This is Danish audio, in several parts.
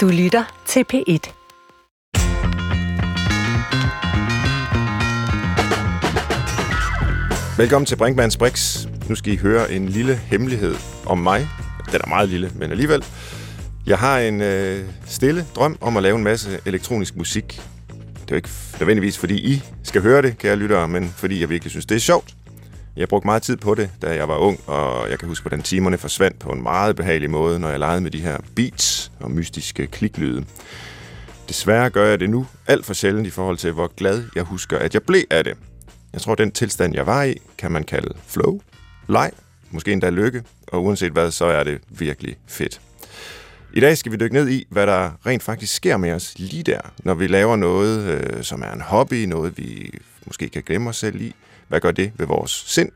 Du lytter til P1. Velkommen til Brinkmanns Brix. Nu skal I høre en lille hemmelighed om mig. Den er meget lille, men alligevel. Jeg har en øh, stille drøm om at lave en masse elektronisk musik. Det er jo ikke nødvendigvis, fordi I skal høre det, kære lyttere, men fordi jeg virkelig synes, det er sjovt. Jeg brugte meget tid på det, da jeg var ung, og jeg kan huske, hvordan timerne forsvandt på en meget behagelig måde, når jeg legede med de her beats og mystiske kliklyde. Desværre gør jeg det nu alt for sjældent i forhold til, hvor glad jeg husker, at jeg blev af det. Jeg tror, den tilstand, jeg var i, kan man kalde flow, leg, måske endda lykke, og uanset hvad, så er det virkelig fedt. I dag skal vi dykke ned i, hvad der rent faktisk sker med os lige der, når vi laver noget, øh, som er en hobby, noget vi måske kan glemme os selv i. Hvad gør det ved vores sind?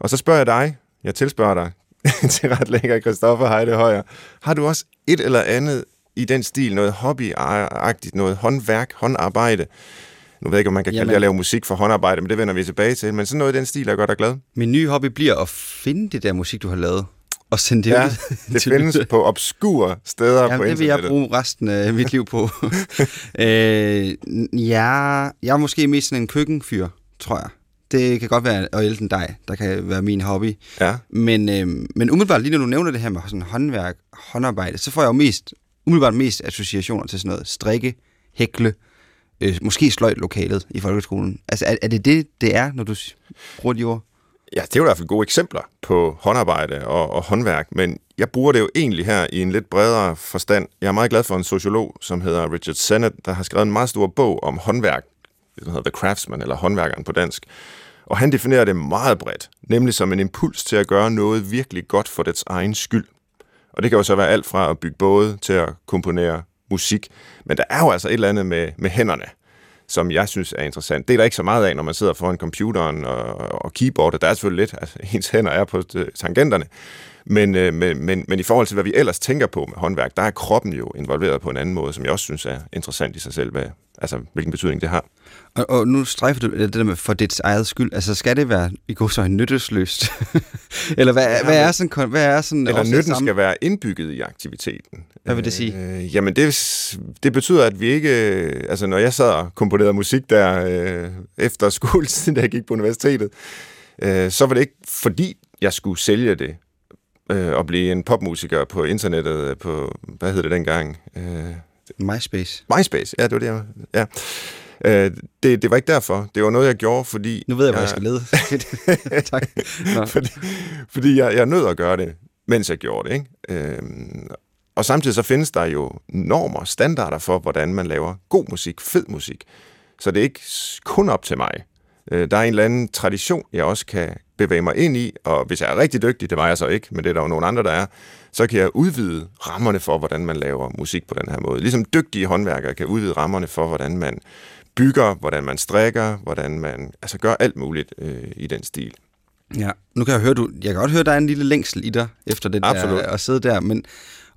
Og så spørger jeg dig, jeg tilspørger dig, til ret lækker Christoffer Heide Højer. Har du også et eller andet i den stil, noget hobbyagtigt, noget håndværk, håndarbejde? Nu ved jeg ikke, om man kan kalde det at lave musik for håndarbejde, men det vender vi tilbage til. Men sådan noget i den stil, der gør dig glad. Min nye hobby bliver at finde det der musik, du har lavet, og sende det Ja, ud. det findes på obskure steder Jamen, på det vil jeg internettet. bruge resten af mit liv på. øh, ja, jeg er måske mest sådan en køkkenfyr, tror jeg. Det kan godt være at ælte en dej, der kan være min hobby. Ja. Men, øh, men umiddelbart, lige når du nævner det her med sådan håndværk, håndarbejde, så får jeg jo mest, umiddelbart mest associationer til sådan noget strikke, hækle, øh, måske sløjt lokalet i folkeskolen. Altså, er, er det det, det er, når du bruger de ord? Ja, det er jo i hvert fald gode eksempler på håndarbejde og, og håndværk, men jeg bruger det jo egentlig her i en lidt bredere forstand. Jeg er meget glad for en sociolog, som hedder Richard Sennett, der har skrevet en meget stor bog om håndværk, den hedder The Craftsman, eller håndværkeren på dansk. Og han definerer det meget bredt, nemlig som en impuls til at gøre noget virkelig godt for dets egen skyld. Og det kan jo så være alt fra at bygge både til at komponere musik. Men der er jo altså et eller andet med, med hænderne, som jeg synes er interessant. Det er der ikke så meget af, når man sidder foran computeren og, og keyboardet. Der er selvfølgelig lidt, altså ens hænder er på øh, tangenterne. Men, øh, men, men, men i forhold til, hvad vi ellers tænker på med håndværk, der er kroppen jo involveret på en anden måde, som jeg også synes er interessant i sig selv, hvad, altså hvilken betydning det har. Og, og nu strejfer du det der med for dets eget skyld. Altså, skal det være i går så nyttesløst? Eller hvad, ja, hvad er sådan... Hvad er sådan Eller nytten samme- skal være indbygget i aktiviteten. Hvad vil det sige? Øh, jamen, det, det betyder, at vi ikke... øh, Altså, når jeg sad og komponerede musik der øh, efter skoletiden, da jeg gik på universitetet, øh, så var det ikke fordi, jeg skulle sælge det øh, og blive en popmusiker på internettet øh, på, hvad hed det dengang? Øh, MySpace. MySpace, ja, det var det, jeg, ja. Øh, det, det var ikke derfor. Det var noget, jeg gjorde, fordi... Nu ved jeg, hvor jeg skal lede. tak. Nå. fordi, fordi jeg, jeg nød at gøre det, mens jeg gjorde det. Ikke? Øhm, og samtidig så findes der jo normer, standarder for, hvordan man laver god musik, fed musik. Så det er ikke kun op til mig. Øh, der er en eller anden tradition, jeg også kan bevæge mig ind i, og hvis jeg er rigtig dygtig, det var jeg så ikke, men det er der jo nogle andre, der er, så kan jeg udvide rammerne for, hvordan man laver musik på den her måde. Ligesom dygtige håndværkere kan udvide rammerne for, hvordan man bygger, hvordan man strikker, hvordan man altså gør alt muligt øh, i den stil. Ja, nu kan jeg høre, du, jeg kan godt høre, der er en lille længsel i dig, efter det Absolut. der, at sidde der, men,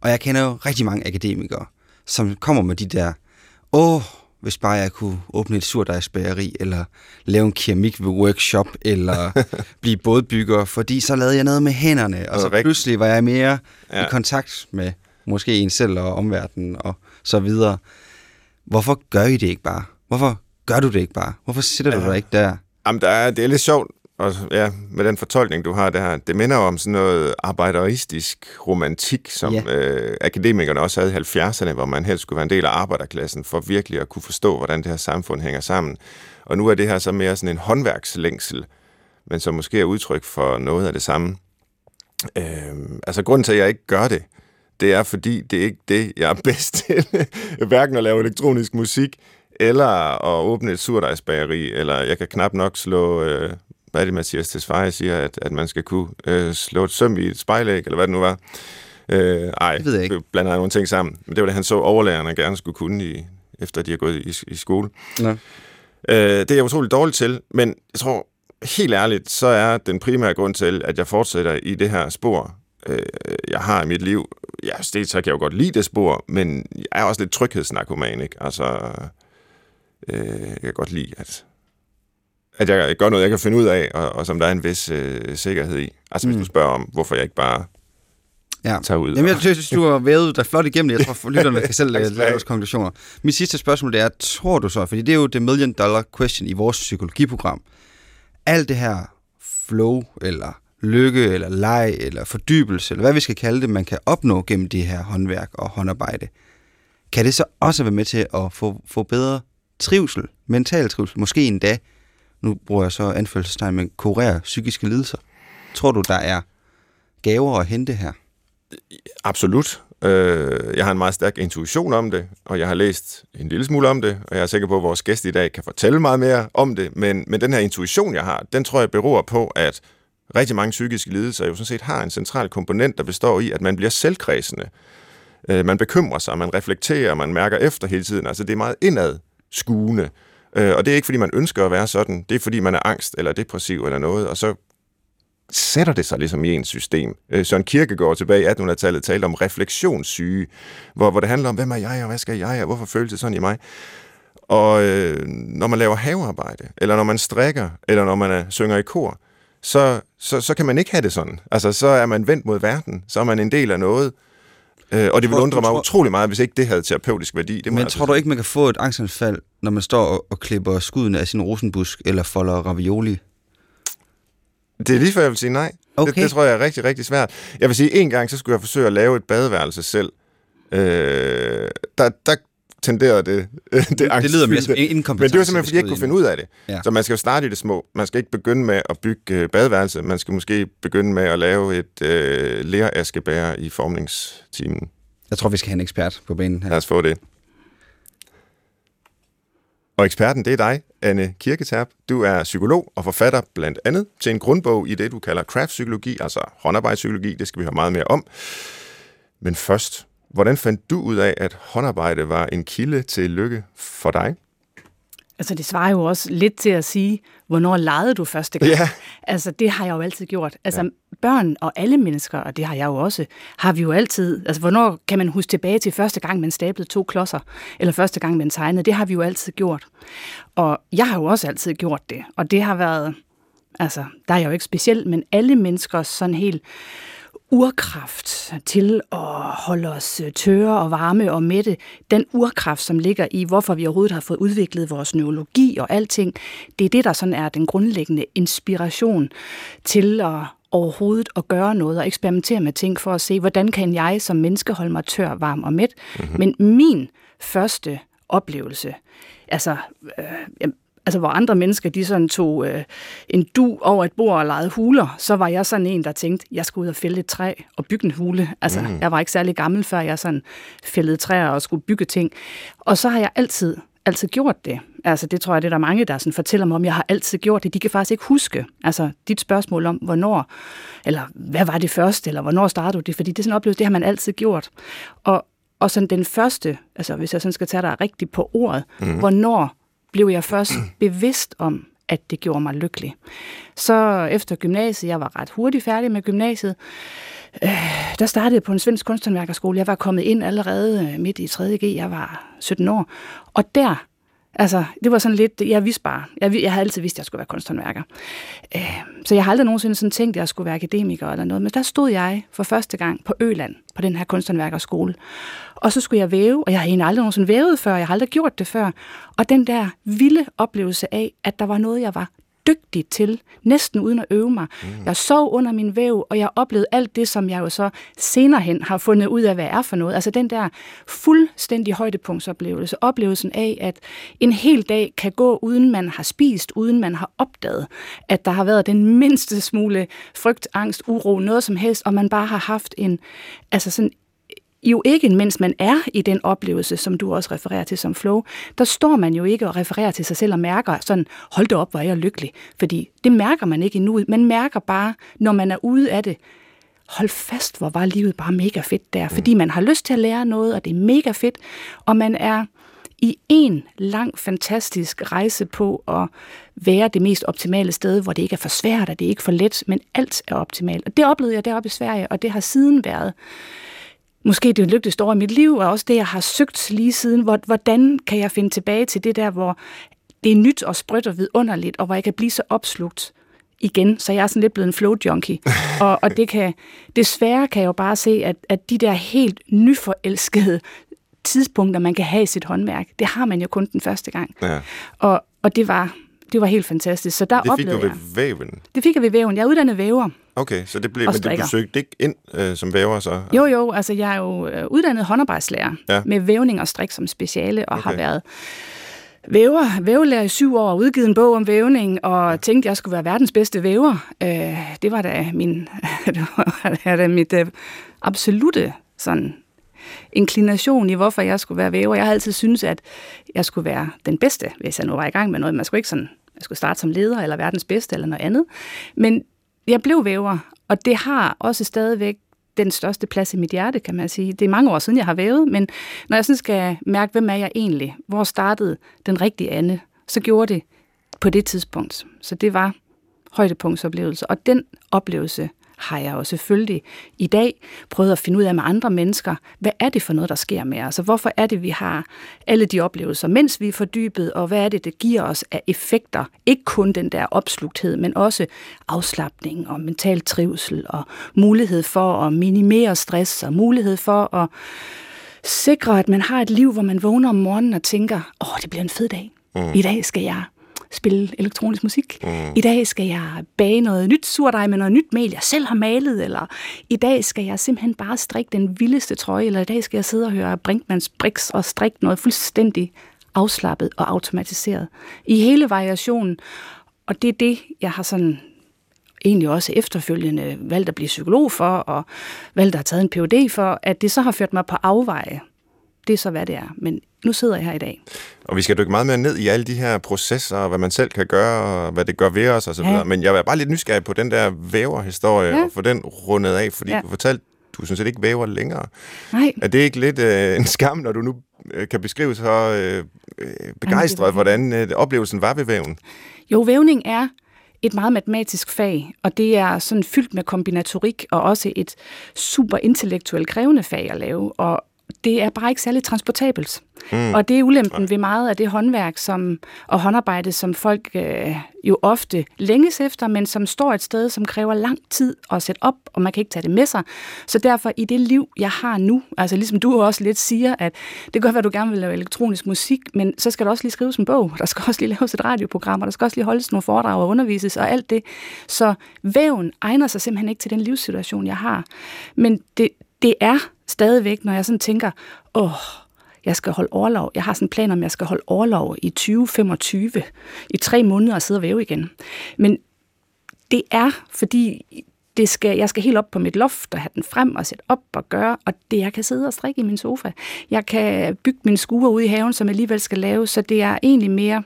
og jeg kender jo rigtig mange akademikere, som kommer med de der, åh, hvis bare jeg kunne åbne et surdejsbageri, eller lave en keramik-workshop, eller blive bådbygger, fordi så lavede jeg noget med hænderne, og så rigtigt. pludselig var jeg mere Ja. i kontakt med måske en selv og omverdenen, og så videre. Hvorfor gør I det ikke bare? Hvorfor gør du det ikke bare? Hvorfor sætter du dig ikke der? Jamen, der er, det er lidt sjovt, og ja, med den fortolkning, du har der. Det minder om sådan noget arbejderistisk romantik, som ja. øh, akademikerne også havde i 70'erne, hvor man helst skulle være en del af arbejderklassen, for virkelig at kunne forstå, hvordan det her samfund hænger sammen. Og nu er det her så mere sådan en håndværkslængsel, men som måske er udtryk for noget af det samme. Øh, altså, grunden til, at jeg ikke gør det, det er, fordi det er ikke det, jeg er bedst til. Hverken at lave elektronisk musik, eller at åbne et surdejsbageri, eller jeg kan knap nok slå, øh, hvad er det, Mathias Tesfaye siger, at, at man skal kunne øh, slå et søm i et spejlæg, eller hvad det nu var. Øh, ej, Det ved jeg ikke. blander nogle ting sammen. Men det var det, han så overlærerne gerne skulle kunne, i, efter de har gået i, i skole. Nå. Øh, det er jeg utroligt dårligt til, men jeg tror, helt ærligt, så er den primære grund til, at jeg fortsætter i det her spor, øh, jeg har i mit liv. Ja, det, så kan jeg jo godt lide det spor, men jeg er også lidt tryghedsnarkoman, ikke? Altså, øh, jeg kan godt lide, at, at jeg gør noget, jeg kan finde ud af, og, og som der er en vis øh, sikkerhed i. Altså, hvis Mm. du spørger om, hvorfor jeg ikke bare Ja. tager ud. Jamen, jeg synes, du har vævet dig flot igennem det. Jeg tror, lytterne kan selv øh, lave deres konklusioner. Mit sidste spørgsmål det er, tror du så, fordi det er jo the million dollar question i vores psykologiprogram, alt det her flow, eller lykke, eller leg, eller fordybelse, eller hvad vi skal kalde det, man kan opnå gennem det her håndværk og håndarbejde, kan det så også være med til at få, få bedre trivsel, mental trivsel, måske endda, nu bruger jeg så anførselstegn, men kurere psykiske lidelser. Tror du, der er gaver at hente her? Absolut. Øh, jeg har en meget stærk intuition om det, og jeg har læst en lille smule om det, og jeg er sikker på, at vores gæst i dag kan fortælle meget mere om det, men, men den her intuition, jeg har, den tror jeg beror på, at rigtig mange psykiske lidelser jo sådan set har en central komponent, der består i, at man bliver selvkredsende. Øh, man bekymrer sig, man reflekterer, man mærker efter hele tiden. Altså det er meget indadskuende. Øh, og det er ikke, fordi man ønsker at være sådan. Det er, fordi man er angst eller depressiv eller noget, og så sætter det sig ligesom i ens system. Øh, Søren Kierkegaard tilbage i 1800-tallet talte om refleksionssyge, hvor, hvor det handler om, hvem er jeg, og hvad skal jeg, og hvorfor føles det sådan i mig? Og øh, når man laver havearbejde, eller når man strikker, eller når man er, synger i kor, så, så, så kan man ikke have det sådan. Altså, så er man vendt mod verden, så er man en del af noget. Øh, og det ville undre mig tror- utrolig meget, hvis ikke det havde terapeutisk værdi. Det Men tror du ikke, man kan få et angstanfald, når man står og, og klipper skuddene af sin rosenbusk, eller folder ravioli? Det er lige før, jeg vil sige nej. Okay. Det, det tror jeg er rigtig, rigtig svært. Jeg vil sige, en gang, så skulle jeg forsøge at lave et badeværelse selv. Øh, der, der tenderede det, det, det det lyder mere som inkompetence. Men det var simpelthen, fordi jeg ikke kunne finde ud af det. Ja. Så man skal jo starte i det små. Man skal ikke begynde med at bygge øh, badeværelse. Man skal måske begynde med at lave et øh, leraskebær i formningstimen. Jeg tror, vi skal have en ekspert på banen her. Lad os få det. Og eksperten, det er dig, Anne Kirketerp. Du er psykolog og forfatter blandt andet til en grundbog i det, du kalder craftpsykologi, altså håndarbejdspsykologi. Det skal vi høre meget mere om. Men først, hvordan fandt du ud af, at håndarbejde var en kilde til lykke for dig? Altså, det svarer jo også lidt til at sige, hvornår legede du første gang? Ja. Altså, det har jeg jo altid gjort. Altså, ja. børn og alle mennesker, og det har jeg jo også, har vi jo altid... Altså, hvornår kan man huske tilbage til første gang, man stablede to klodser? Eller første gang, man tegnede? Det har vi jo altid gjort. Og jeg har jo også altid gjort det. Og det har været... Altså, der er jeg jo ikke specielt, men alle mennesker sådan helt urkraft til at holde os øh, tørre og varme og mætte. Den urkraft, som ligger i, hvorfor vi overhovedet har fået udviklet vores neurologi og alting, det er det, der sådan er den grundlæggende inspiration til at overhovedet at gøre noget og eksperimentere med ting for at se, hvordan kan jeg som menneske holde mig tør, varm og mæt. Mm-hmm. Men min første oplevelse, altså, øh, altså hvor andre mennesker, de sådan tog øh, en du over et bord og legede huler, så var jeg sådan en, der tænkte, jeg skulle ud og fælde et træ og bygge en hule. Altså, mm. jeg var ikke særlig gammel, før jeg sådan fældede træer og skulle bygge ting. Og så har jeg altid, altid gjort det. Altså, det tror jeg, det er der mange, der sådan fortæller mig om, jeg har altid gjort det. De kan faktisk ikke huske, altså dit spørgsmål om, hvornår, eller hvad var det første, eller hvornår startede du det, fordi det er sådan en oplevelse, det har man altid gjort. Og, og sådan den første, altså hvis jeg sådan skal tage dig rigtigt på ordet, mm. hvornår blev jeg først bevidst om, at det gjorde mig lykkelig. Så efter gymnasiet, jeg var ret hurtigt færdig med gymnasiet, øh, der startede jeg på en svensk kunsthåndværkerskole. Jeg var kommet ind allerede øh, midt i 3.G, jeg var 17 år. Og der, altså, det var sådan lidt, jeg vidste bare, jeg, jeg havde altid vidst, at jeg skulle være kunsthåndværker. Øh, så jeg har aldrig nogensinde sådan tænkt, at jeg skulle være akademiker eller noget. Men der stod jeg for første gang på Øland, på den her kunsthåndværkerskole. Og så skulle jeg væve, og jeg har egentlig aldrig nogensinde vævet før, jeg har aldrig gjort det før. Og den der vilde oplevelse af, at der var noget, jeg var dygtig til, næsten uden at øve mig. Mm. Jeg sov under min væv, og jeg oplevede alt det, som jeg jo så senere hen har fundet ud af, hvad er for noget. Altså den der fuldstændig højdepunktsoplevelse, oplevelsen af, at en hel dag kan gå, uden man har spist, uden man har opdaget, at der har været den mindste smule frygt, angst, uro, noget som helst, og man bare har haft en, altså sådan jo ikke, mens man er i den oplevelse, som du også refererer til som flow, der står man jo ikke og refererer til sig selv og mærker sådan, hold da op, hvor er jeg lykkelig. Fordi det mærker man ikke endnu. Man mærker bare, når man er ude af det, hold fast, hvor var livet bare mega fedt der. Fordi man har lyst til at lære noget, og det er mega fedt, og man er i en lang, fantastisk rejse på at være det mest optimale sted, hvor det ikke er for svært, og det er ikke for let, men alt er optimalt. Og det oplevede jeg deroppe i Sverige, og det har siden været måske det lykkeligste år i mit liv, og også det, jeg har søgt lige siden. Hvor- Hvordan kan jeg finde tilbage til det der, hvor det er nyt og sprødt og vidunderligt, og hvor jeg kan blive så opslugt igen, så jeg er sådan lidt blevet en flow junkie. og, og det kan, desværre kan jeg jo bare se, at, at de der helt nyforelskede tidspunkter, man kan have i sit håndværk, det har man jo kun den første gang. Ja. Og, og det var det var helt fantastisk. Så der Det fik du oplevede ved jeg. væven. Det fik jeg ved væven. Jeg er uddannet væver. Okay, så det blev, men det, du søgte ikke ind øh, som væver så? Jo, jo, altså jeg er jo øh, uddannet håndarbejdslærer Ja. med vævning og strik som speciale, og okay. har været væver, vævelærer i syv år, udgivet en bog om vævning, og tænkte, at jeg skulle være verdens bedste væver. Øh, det var da min, det var da mit øh, absolute sådan inklination i, hvorfor jeg skulle være væver. Jeg har altid syntes, at jeg skulle være den bedste, hvis jeg nu var i gang med noget. Man skulle ikke sådan, jeg skulle starte som leder, eller verdens bedste, eller noget andet. Men jeg blev væver, og det har også stadigvæk den største plads i mit hjerte, kan man sige. Det er mange år siden, jeg har vævet, men når jeg sådan skal mærke, hvem er jeg egentlig? Hvor startede den rigtige Anne? Så gjorde det på det tidspunkt. Så det var højdepunktsoplevelse. Og den oplevelse har jeg jo selvfølgelig i dag prøvet at finde ud af med andre mennesker, hvad er det for noget, der sker med os, og hvorfor er det, vi har alle de oplevelser, mens vi er fordybet, og hvad er det, det giver os af effekter, ikke kun den der opslugthed, men også afslappning og mental trivsel, og mulighed for at minimere stress, og mulighed for at sikre, at man har et liv, hvor man vågner om morgenen og tænker, åh, oh, det bliver en fed dag. Mm. I dag skal jeg spille elektronisk musik. Mm. I dag skal jeg bage noget nyt surdej med noget nyt mel, jeg selv har malet, eller i dag skal jeg simpelthen bare strikke den vildeste trøje, eller i dag skal jeg sidde og høre Brinkmanns Brix og strikke noget fuldstændig afslappet og automatiseret. I hele variationen. Og det er det, jeg har sådan egentlig også efterfølgende valgt at blive psykolog for, og valgt at have taget en PhD for, at det så har ført mig på afveje. Det er så, hvad det er. Men nu sidder jeg her i dag. Og vi skal dykke meget mere ned i alle de her processer, og hvad man selv kan gøre, og hvad det gør ved os, og så Ja. videre. Men jeg er bare lidt nysgerrig på den der væverhistorie, Ja. og få den rundet af, fordi Ja. du fortalte, du synes ikke væver længere. Nej, Er det ikke lidt øh, en skam, når du nu øh, kan beskrive så øh, øh, begejstret, var- hvordan øh, oplevelsen var ved væven? Jo, vævning er et meget matematisk fag, og det er sådan fyldt med kombinatorik, og også et super intellektuelt krævende fag at lave, og det er bare ikke særlig transportabelt. Mm. Og det er ulempen ved meget af det håndværk som, og håndarbejde, som folk øh, jo ofte længes efter, men som står et sted, som kræver lang tid at sætte op, og man kan ikke tage det med sig. Så derfor i det liv, jeg har nu, altså ligesom du også lidt siger, at det kan godt være, at du gerne vil lave elektronisk musik, men så skal der også lige skrives en bog, der skal også lige laves et radioprogram, og der skal også lige holdes nogle foredrag og undervises og alt det. Så væven egner sig simpelthen ikke til den livssituation, jeg har. Men det, det er stadigvæk, når jeg sådan tænker, åh, jeg skal holde overlov. Jeg har sådan en plan om, at jeg skal holde overlov i 2025, i tre måneder og sidde og væve igen. Men det er, fordi det skal, jeg skal helt op på mit loft og have den frem og sætte op og gøre, og det jeg kan sidde og strikke i min sofa. Jeg kan bygge min skure ude i haven, som jeg alligevel skal lave, så det er egentlig mere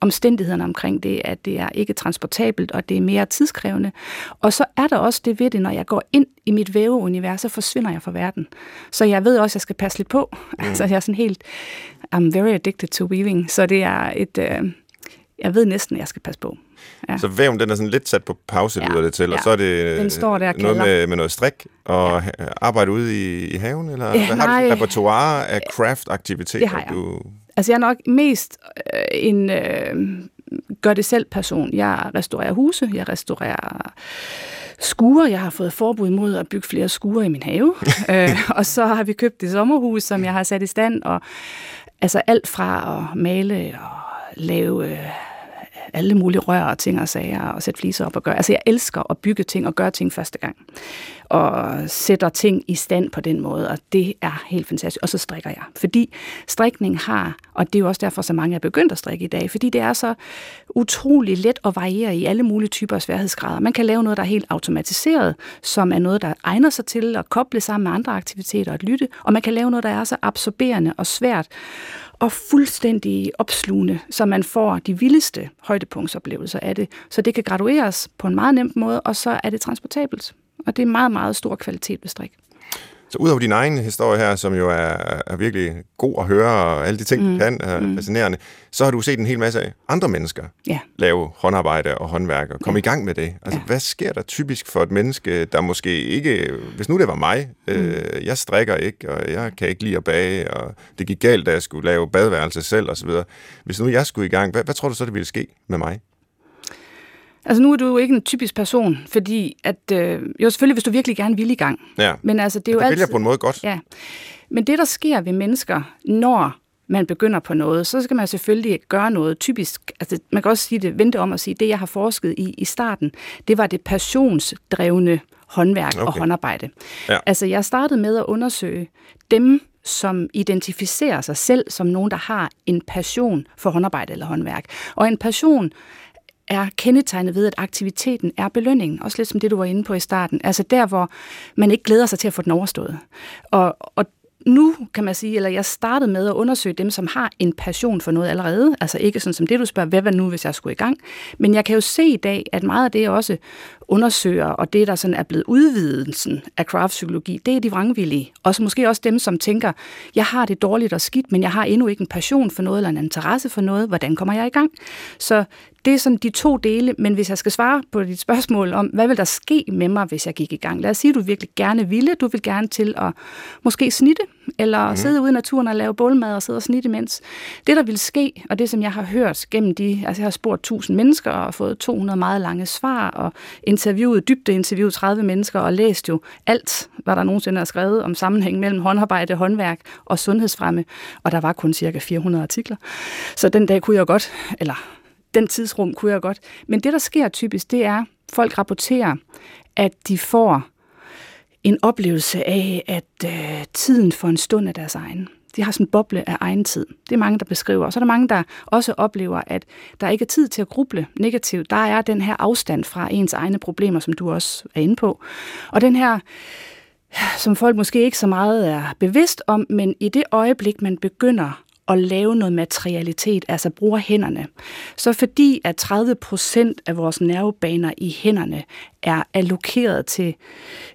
omstændighederne omkring det, at det er ikke transportabelt, og det er mere tidskrævende. Og så er der også det ved det, når jeg går ind i mit væveunivers, så forsvinder jeg fra verden. Så jeg ved også, at jeg skal passe lidt på. Mm. Altså jeg er sådan helt, I'm very addicted to weaving, så det er et, øh, jeg ved næsten, at jeg skal passe på. Ja. Så væven, den er sådan lidt sat på pause, Ja, lyder det til, og ja. så er det øh, Den står der og noget med, med noget strik og ja. arbejde ude i, i haven, eller Ja, hvad har du nej. sådan et repertoire af craft-aktiviteter? Har. Du... Altså jeg er nok mest øh, en øh, gør det selv person. Jeg restaurerer huse, jeg restaurerer skure. Jeg har fået forbud mod at bygge flere skure i min have. øh, og så har vi købt det sommerhus, som jeg har sat i stand. Og altså alt fra at male og lave øh, alle mulige rør og ting og sager og sætte fliser op og gøre. Altså jeg elsker at bygge ting og gøre ting første gang. Og sætter ting i stand på den måde, og det er helt fantastisk. Og så strikker jeg, fordi strikning har, og det er jo også derfor, så mange er begyndt at strikke i dag, fordi det er så utrolig let at variere i alle mulige typer af sværhedsgrader. Man kan lave noget, der er helt automatiseret, som er noget, der egner sig til at koble sammen med andre aktiviteter og at lytte, og man kan lave noget, der er så absorberende og svært og fuldstændig opslugende, så man får de vildeste højdepunktsoplevelser af det. Så det kan gradueres på en meget nem måde, og så er det transportabelt. Og det er meget, meget stor kvalitet ved strik. Så udover din egen historie her, som jo er, er virkelig god at høre, og alle de ting, mm. du kan, er mm. fascinerende, så har du set en hel masse andre mennesker Ja. lave håndarbejde og håndværk og komme ja. i gang med det. Altså. Ja. hvad sker der typisk for et menneske, der måske ikke... Hvis nu det var mig, mm. øh, jeg strikker ikke, og jeg kan ikke lide at bage, og det gik galt, da jeg skulle lave badeværelse selv osv. Hvis nu jeg skulle i gang, hvad, hvad tror du så, det ville ske med mig? Altså nu er du jo ikke en typisk person, fordi at, øh, jo selvfølgelig, hvis du virkelig gerne vil i gang. Ja. Men altså, det er jo altid... jeg på en måde godt. Ja. Men det, der sker ved mennesker, når man begynder på noget, så skal man selvfølgelig gøre noget typisk. Altså, man kan også sige det, vente om at sige, det jeg har forsket i i starten, det var det passionsdrevne håndværk okay. og håndarbejde. Ja. Altså, jeg startede med at undersøge dem, som identificerer sig selv som nogen, der har en passion for håndarbejde eller håndværk. Og en passion er kendetegnet ved, at aktiviteten er belønningen. Også lidt som det, du var inde på i starten. Altså der, hvor man ikke glæder sig til at få den overstået. Og, og nu kan man sige, eller jeg startede med at undersøge dem, som har en passion for noget allerede. Altså ikke sådan som det, du spørger, hvad var nu, hvis jeg skulle i gang? Men jeg kan jo se i dag, at meget af det, også undersøger, og det, der sådan er blevet udvidelsen af craftpsykologi, det er de vrangvillige. Og så måske også dem, som tænker, jeg har det dårligt og skidt, men jeg har endnu ikke en passion for noget, eller en interesse for noget. Hvordan kommer jeg i gang? Så det er sådan de to dele, men hvis jeg skal svare på dit spørgsmål om, hvad vil der ske med mig, hvis jeg gik i gang? Lad os sige, at du virkelig gerne ville. Du vil gerne til at måske snitte, eller mm. sidde ude i naturen og lave bålmad og sidde og snitte imens. Det, der vil ske, og det, som jeg har hørt gennem de, altså jeg har spurgt 1000 mennesker og fået 200 meget lange svar, og interviewet, dybde interviewet 30 mennesker, og læst jo alt, hvad der nogensinde er skrevet om sammenhæng mellem håndarbejde, håndværk og sundhedsfremme, og der var kun cirka 400 artikler. Så den dag kunne jeg godt, eller den tidsrum kunne jeg godt. Men det, der sker typisk, det er, folk rapporterer, at de får en oplevelse af, at øh, tiden for en stund er deres egen. De har sådan en boble af egen tid. Det er mange, der beskriver. Og så er der mange, der også oplever, at der ikke er tid til at gruble negativt. Der er den her afstand fra ens egne problemer, som du også er inde på. Og den her, som folk måske ikke så meget er bevidst om, men i det øjeblik, man begynder at lave noget materialitet, altså bruger hænderne. Så fordi at 30 procent af vores nervebaner i hænderne er allokeret til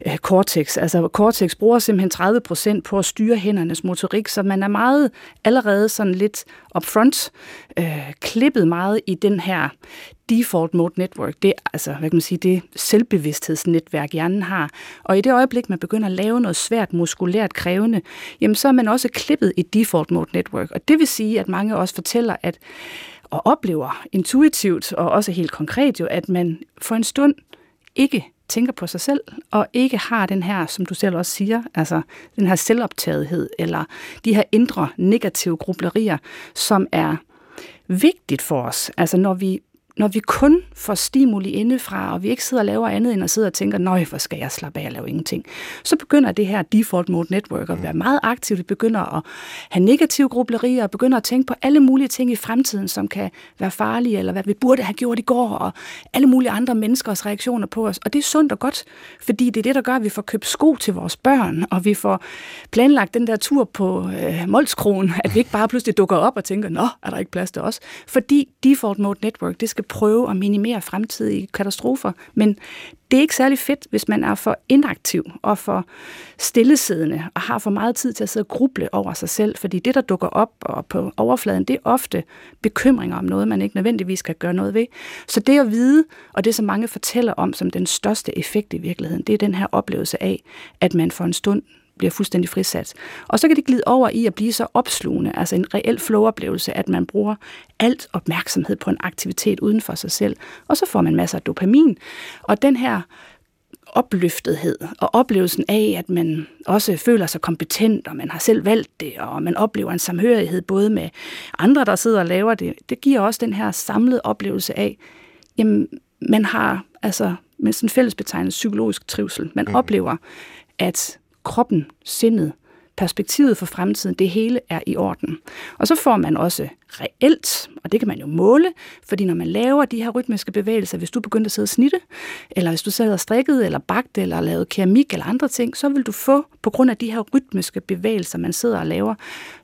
øh, cortex, altså cortex bruger simpelthen 30 procent på at styre hændernes motorik, så man er meget allerede sådan lidt upfront, øh, klippet meget i den her default mode network, det er altså, hvad kan man sige, det selvbevidsthedsnetværk, hjernen har. Og i det øjeblik, man begynder at lave noget svært muskulært krævende, jamen så er man også klippet i default mode network. Og det vil sige, at mange også fortæller, at og oplever intuitivt og også helt konkret jo, at man for en stund ikke tænker på sig selv, og ikke har den her, som du selv også siger, altså den her selvoptagethed, eller de her indre negative grublerier, som er vigtigt for os. Altså når vi når vi kun får stimuli indefra, og vi ikke sidder og laver andet end at sidde og tænker, nøj, hvor skal jeg slappe af og lave ingenting, så begynder det her default mode network at være meget aktivt. Vi begynder at have negative grublerier, og begynder at tænke på alle mulige ting i fremtiden, som kan være farlige, eller hvad vi burde have gjort i går, og alle mulige andre menneskers reaktioner på os. Og det er sundt og godt, fordi det er det, der gør, at vi får købt sko til vores børn, og vi får planlagt den der tur på øh, Molskronen, at vi ikke bare pludselig dukker op og tænker, nå, er der ikke plads til os? Fordi default mode network, det skal prøve at minimere fremtidige katastrofer, men det er ikke særlig fedt, hvis man er for inaktiv og for stillesiddende og har for meget tid til at sidde og gruble over sig selv, fordi det, der dukker op og på overfladen, det er ofte bekymringer om noget, man ikke nødvendigvis kan gøre noget ved. Så det at vide, og det som mange fortæller om som den største effekt i virkeligheden, det er den her oplevelse af, at man for en stund bliver fuldstændig frisat. Og så kan det glide over i at blive så opslugende, altså en reel flow-oplevelse, at man bruger alt opmærksomhed på en aktivitet uden for sig selv. Og så får man masser af dopamin. Og den her opløftethed og oplevelsen af, at man også føler sig kompetent, og man har selv valgt det, og man oplever en samhørighed både med andre, der sidder og laver det, det giver også den her samlede oplevelse af, jamen, man har altså med sådan en fællesbetegnelse psykologisk trivsel. Man mm. oplever, at kroppen, sindet, perspektivet for fremtiden, det hele er i orden. Og så får man også reelt, og det kan man jo måle, fordi når man laver de her rytmiske bevægelser, hvis du begynder at sidde og snitte, eller hvis du sad og strikket, eller bagte, eller lavede keramik, eller andre ting, så vil du få, på grund af de her rytmiske bevægelser, man sidder og laver,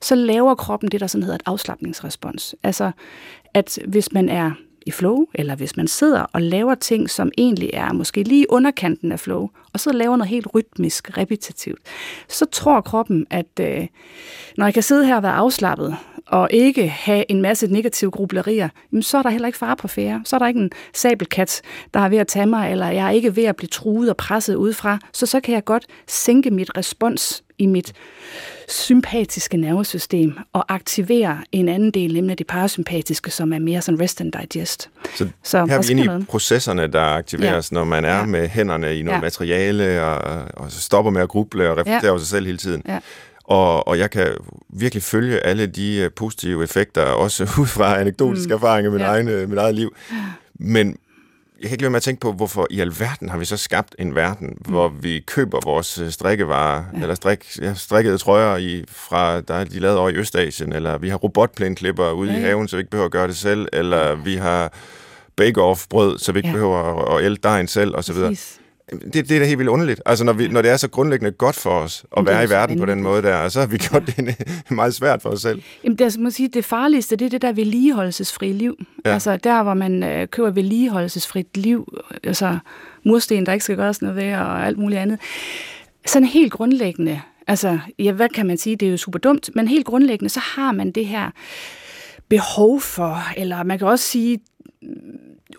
så laver kroppen det, der sådan hedder et afslappningsrespons. Altså, at hvis man er i flow, eller hvis man sidder og laver ting, som egentlig er måske lige underkanten af flow, og så laver noget helt rytmisk, repetitivt, så tror kroppen, at øh, når jeg kan sidde her og være afslappet, og ikke have en masse negative grublerier, jamen, så er der heller ikke fare på færre. Så er der ikke en sabelkat, der er ved at tage mig, eller jeg er ikke ved at blive truet og presset udefra, så så kan jeg godt sænke mit respons i mit sympatiske nervesystem og aktivere en anden del, nemlig det parasympatiske, som er mere sådan rest and digest. Så, så her er vi inde i processerne, der aktiveres, ja. når man er ja. med hænderne i noget ja. materiale, og, og stopper med at gruble og reflektere ja. over sig selv hele tiden. Ja. Og, og jeg kan virkelig følge alle de øh, positive effekter, også ud fra anekdotiske mm. erfaringer i min, ja. egen, øh, mit eget liv. Men jeg kan ikke lade med at tænke på, hvorfor i alverden har vi så skabt en verden, mm. hvor vi køber vores øh, strikkevarer, ja. eller strik, ja, strikkede trøjer, i, fra, der er de lavet over i Østasien, eller vi har robotplænklipper ude ja. i haven, så vi ikke behøver at gøre det selv, eller vi har bake-off-brød, så vi ikke ja. behøver at, at dejen selv, osv. Præcis. Det, det er da helt vildt underligt. Altså, når, vi, når det er så grundlæggende godt for os at være i verden på den måde der, så har vi gjort det meget svært for os selv. Jamen, det, altså, man sige, det farligste, det er det der vedligeholdelsesfri liv. Ja. Altså, der hvor man øh, køber vedligeholdelsesfrit liv, altså mursten, der ikke skal gøres noget ved, og alt muligt andet. Sådan helt grundlæggende, altså, ja, hvad kan man sige, det er jo super dumt, men helt grundlæggende, så har man det her behov for, eller man kan også sige,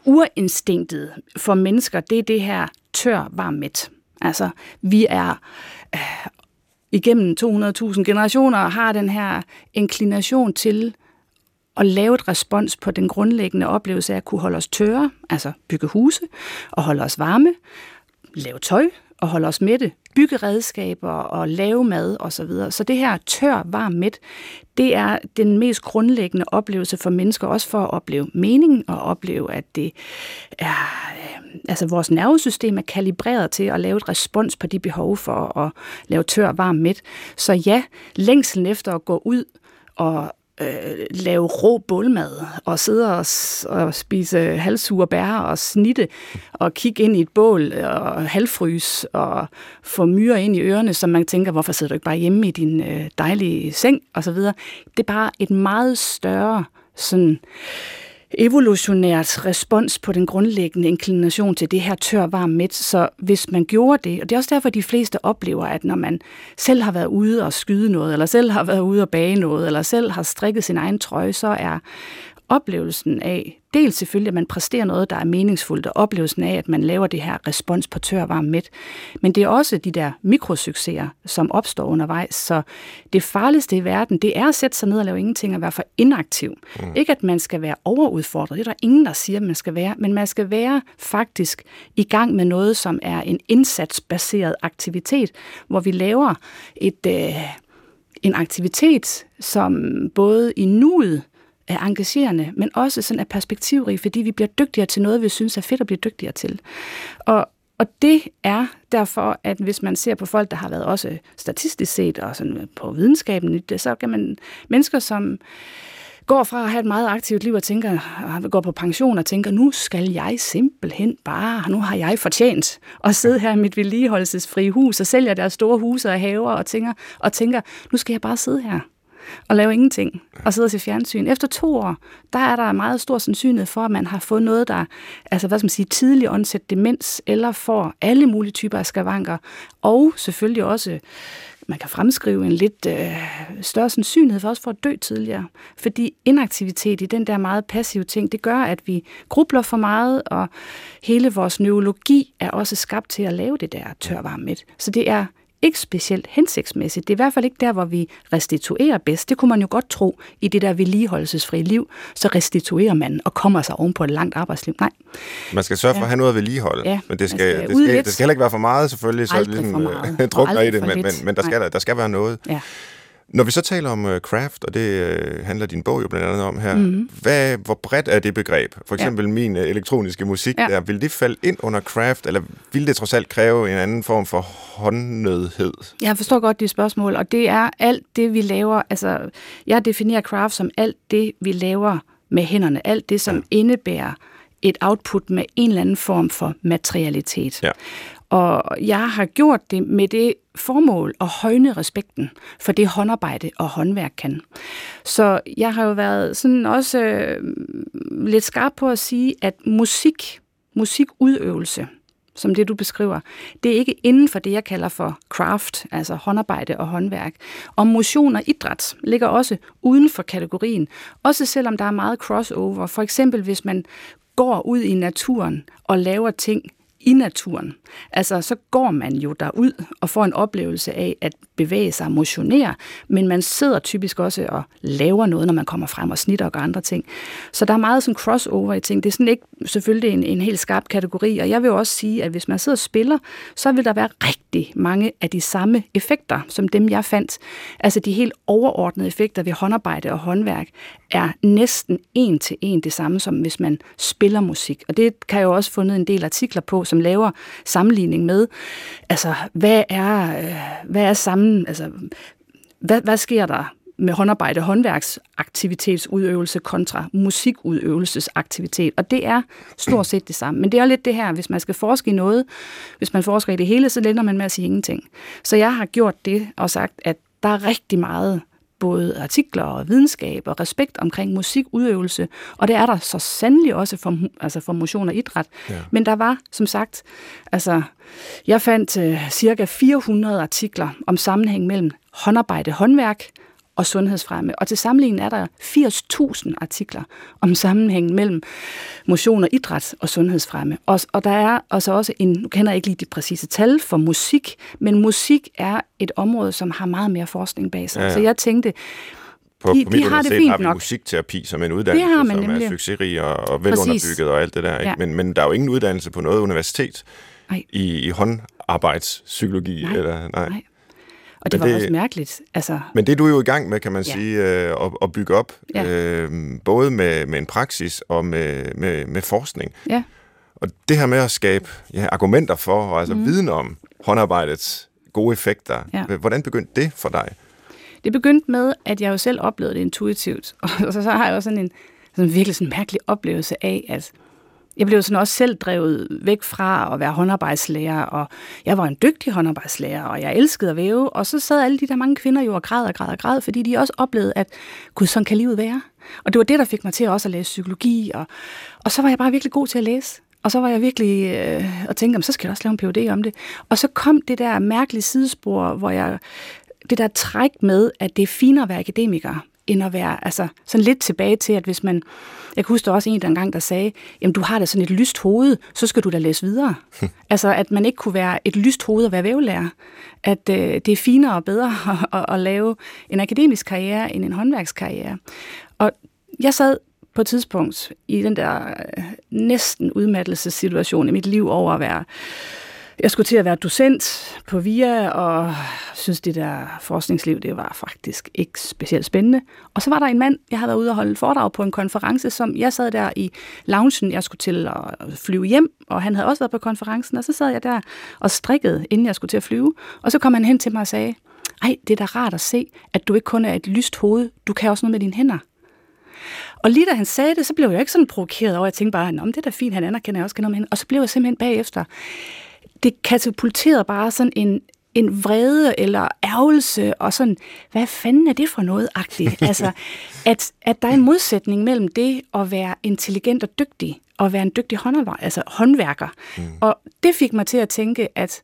urinstinktet for mennesker, det er det her tør, varm, mæt. Altså, vi er øh, igennem 200.000 generationer og har den her inklination til at lave et respons på den grundlæggende oplevelse af at kunne holde os tørre, altså bygge huse og holde os varme, lave tøj og holde os mætte, bygge redskaber og lave mad osv. Så, videre. så det her tør, varm, mæt, det er den mest grundlæggende oplevelse for mennesker, også for at opleve mening og opleve, at det er, øh, altså vores nervesystem er kalibreret til at lave et respons på de behov for at lave tør, varm, mæt. Så ja, længselen efter at gå ud og øh, lave rå bålmad og sidde og, og spise halvsure bær og snitte og kigge ind i et bål og halvfrys og få myrer ind i ørerne, som man tænker, hvorfor sidder du ikke bare hjemme i din øh, dejlige seng og så videre. Det er bare et meget større sådan øh, evolutionært respons på den grundlæggende inklination til det her tør, varm, midt. Så hvis man gjorde det, og det er også derfor, at de fleste oplever, at når man selv har været ude og skyde noget, eller selv har været ude og bage noget, eller selv har strikket sin egen trøje, så er oplevelsen af, dels selvfølgelig, at man præsterer noget, der er meningsfuldt, og oplevelsen af, at man laver det her respons på tør, varm, mæt. Men det er også de der mikrosucceser, som opstår undervejs. Så det farligste i verden, det er at sætte sig ned og lave ingenting og være for inaktiv. Mm. Ikke at man skal være overudfordret, det er der ingen, der siger, at man skal være, men man skal være faktisk i gang med noget, som er en indsatsbaseret aktivitet, hvor vi laver et... Øh, en aktivitet, som både i nuet er engagerende, men også sådan er perspektivrig, fordi vi bliver dygtigere til noget, vi synes er fedt at blive dygtigere til. Og, og det er derfor, at hvis man ser på folk, der har været også statistisk set, og sådan på videnskaben, så kan man mennesker, som går fra at have et meget aktivt liv og tænker, og går på pension og tænker, nu skal jeg simpelthen bare, nu har jeg fortjent at sidde her i mit vedligeholdelsesfrie hus og sælger deres store huse og haver og tænker, og tænker, nu skal jeg bare sidde her og lave ingenting og sidde og se fjernsyn. Efter to år, der er der meget stor sandsynlighed for, at man har fået noget, der altså, hvad skal man sige, tidlig ondsæt demens, eller får alle mulige typer af skavanker, og selvfølgelig også man kan fremskrive en lidt øh, større sandsynlighed for os for at dø tidligere. Fordi inaktivitet i den der meget passive ting, det gør, at vi grubler for meget, og hele vores neurologi er også skabt til at lave det der tørvarmet. Så det er ikke specielt hensigtsmæssigt. Det er i hvert fald ikke der, hvor vi restituerer bedst. Det kunne man jo godt tro i det der vedligeholdelsesfri liv. Så restituerer man og kommer sig oven på et langt arbejdsliv. Nej. Man skal sørge for ja. at have noget at vedligeholde. Ja, men det skal, skal, det, skal, det skal heller ikke være for meget, selvfølgelig. Så ligesom, for meget. drukner i det, men, men, men der, skal, der skal være noget. Ja. Når vi så taler om uh, craft, og det uh, handler din bog jo blandt andet om her, mm-hmm. hvad, hvor bredt er det begreb? For eksempel ja. min uh, elektroniske musik ja. der, vil det falde ind under craft, eller vil det trods alt kræve en anden form for håndnødhed? Jeg forstår godt de spørgsmål, og det er alt det, vi laver, altså jeg definerer craft som alt det, vi laver med hænderne, alt det, som ja. indebærer et output med en eller anden form for materialitet. Ja. Og jeg har gjort det med det formål at højne respekten for det håndarbejde og håndværk kan. Så jeg har jo været sådan også øh, lidt skarp på at sige, at musik, musikudøvelse, som det du beskriver, det er ikke inden for det, jeg kalder for craft, altså håndarbejde og håndværk. Og motion og idræt ligger også uden for kategorien, også selvom der er meget crossover. For eksempel hvis man går ud i naturen og laver ting i naturen. Altså, så går man jo derud og får en oplevelse af, at bevæge sig og motionere, men man sidder typisk også og laver noget, når man kommer frem og snitter og gør andre ting. Så der er meget sådan crossover i ting. Det er sådan ikke selvfølgelig en, en helt skarp kategori, og jeg vil også sige, at hvis man sidder og spiller, så vil der være rigtig mange af de samme effekter, som dem jeg fandt. Altså de helt overordnede effekter ved håndarbejde og håndværk er næsten en til en det samme, som hvis man spiller musik. Og det kan jeg jo også fundet en del artikler på, som laver sammenligning med, altså hvad er, øh, hvad er sammen, altså hvad, hvad sker der med håndarbejde, håndværksaktivitetsudøvelse kontra musikudøvelsesaktivitet. Og det er stort set det samme. Men det er lidt det her, hvis man skal forske i noget, hvis man forsker i det hele, så lænder man med at sige ingenting. Så jeg har gjort det og sagt, at der er rigtig meget både artikler og videnskab og respekt omkring musikudøvelse, og det er der så sandelig også for, altså for motion og idræt. Ja. Men der var, som sagt, altså, jeg fandt uh, cirka 400 artikler om sammenhæng mellem håndarbejde, håndværk, og sundhedsfremme. Og til sammenligning er der 80.000 artikler om sammenhængen mellem motion og idræt og sundhedsfremme. Og, og der er altså også en, nu kender jeg ikke lige de præcise tal for musik, men musik er et område, som har meget mere forskning bag sig. Ja, ja. Så jeg tænkte, på, de, på mit de har det fint har vi nok. musikterapi som en uddannelse, det har man som nemlig. er succesrig og, og velunderbygget og alt det der. Ikke? Ja. Men, men der er jo ingen uddannelse på noget universitet nej. i, i håndarbejdspsykologi. Nej, eller, nej. nej. Og det men var det, også mærkeligt. Altså, men det er du jo i gang med, kan man ja. sige, øh, at, at bygge op, ja. øh, både med, med en praksis og med, med, med forskning. Ja. Og det her med at skabe ja, argumenter for, og altså mm. viden om håndarbejdets gode effekter, ja. hvordan begyndte det for dig? Det begyndte med, at jeg jo selv oplevede det intuitivt. Og så, så har jeg også sådan en sådan virkelig sådan mærkelig oplevelse af, at jeg blev sådan også selv drevet væk fra at være håndarbejdslærer, og jeg var en dygtig håndarbejdslærer, og jeg elskede at væve, og så sad alle de der mange kvinder jo og græd og græd og græd, fordi de også oplevede, at gud, sådan kan livet være. Og det var det, der fik mig til også at læse psykologi, og, og så var jeg bare virkelig god til at læse. Og så var jeg virkelig øh, og tænkte, så skal jeg også lave en PhD om det. Og så kom det der mærkelige sidespor, hvor jeg det der træk med, at det er finere at være akademiker, end at være altså, sådan lidt tilbage til, at hvis man... Jeg kan huske, der også en der engang, der sagde, jamen du har da sådan et lyst hoved, så skal du da læse videre. altså, at man ikke kunne være et lyst hoved og være vævelærer. At øh, det er finere og bedre at, at, at lave en akademisk karriere end en håndværkskarriere. Og jeg sad på et tidspunkt i den der øh, næsten udmattelsessituation i mit liv over at være jeg skulle til at være docent på VIA, og synes, det der forskningsliv, det var faktisk ikke specielt spændende. Og så var der en mand, jeg havde været ude og holde foredrag på en konference, som jeg sad der i loungen, jeg skulle til at flyve hjem, og han havde også været på konferencen, og så sad jeg der og strikkede, inden jeg skulle til at flyve. Og så kom han hen til mig og sagde, ej, det er da rart at se, at du ikke kun er et lyst hoved, du kan også noget med dine hænder. Og lige da han sagde det, så blev jeg ikke sådan provokeret over, jeg tænkte bare, Nå, det er da fint, han anerkender, jeg også kan noget med hende. Og så blev jeg simpelthen bagefter det katapulterede bare sådan en, en vrede eller ærgelse, og sådan, hvad fanden er det for noget, agtigt? altså, at, at der er en modsætning mellem det at være intelligent og dygtig, og være en dygtig håndværker, altså håndværker. Mm. Og det fik mig til at tænke, at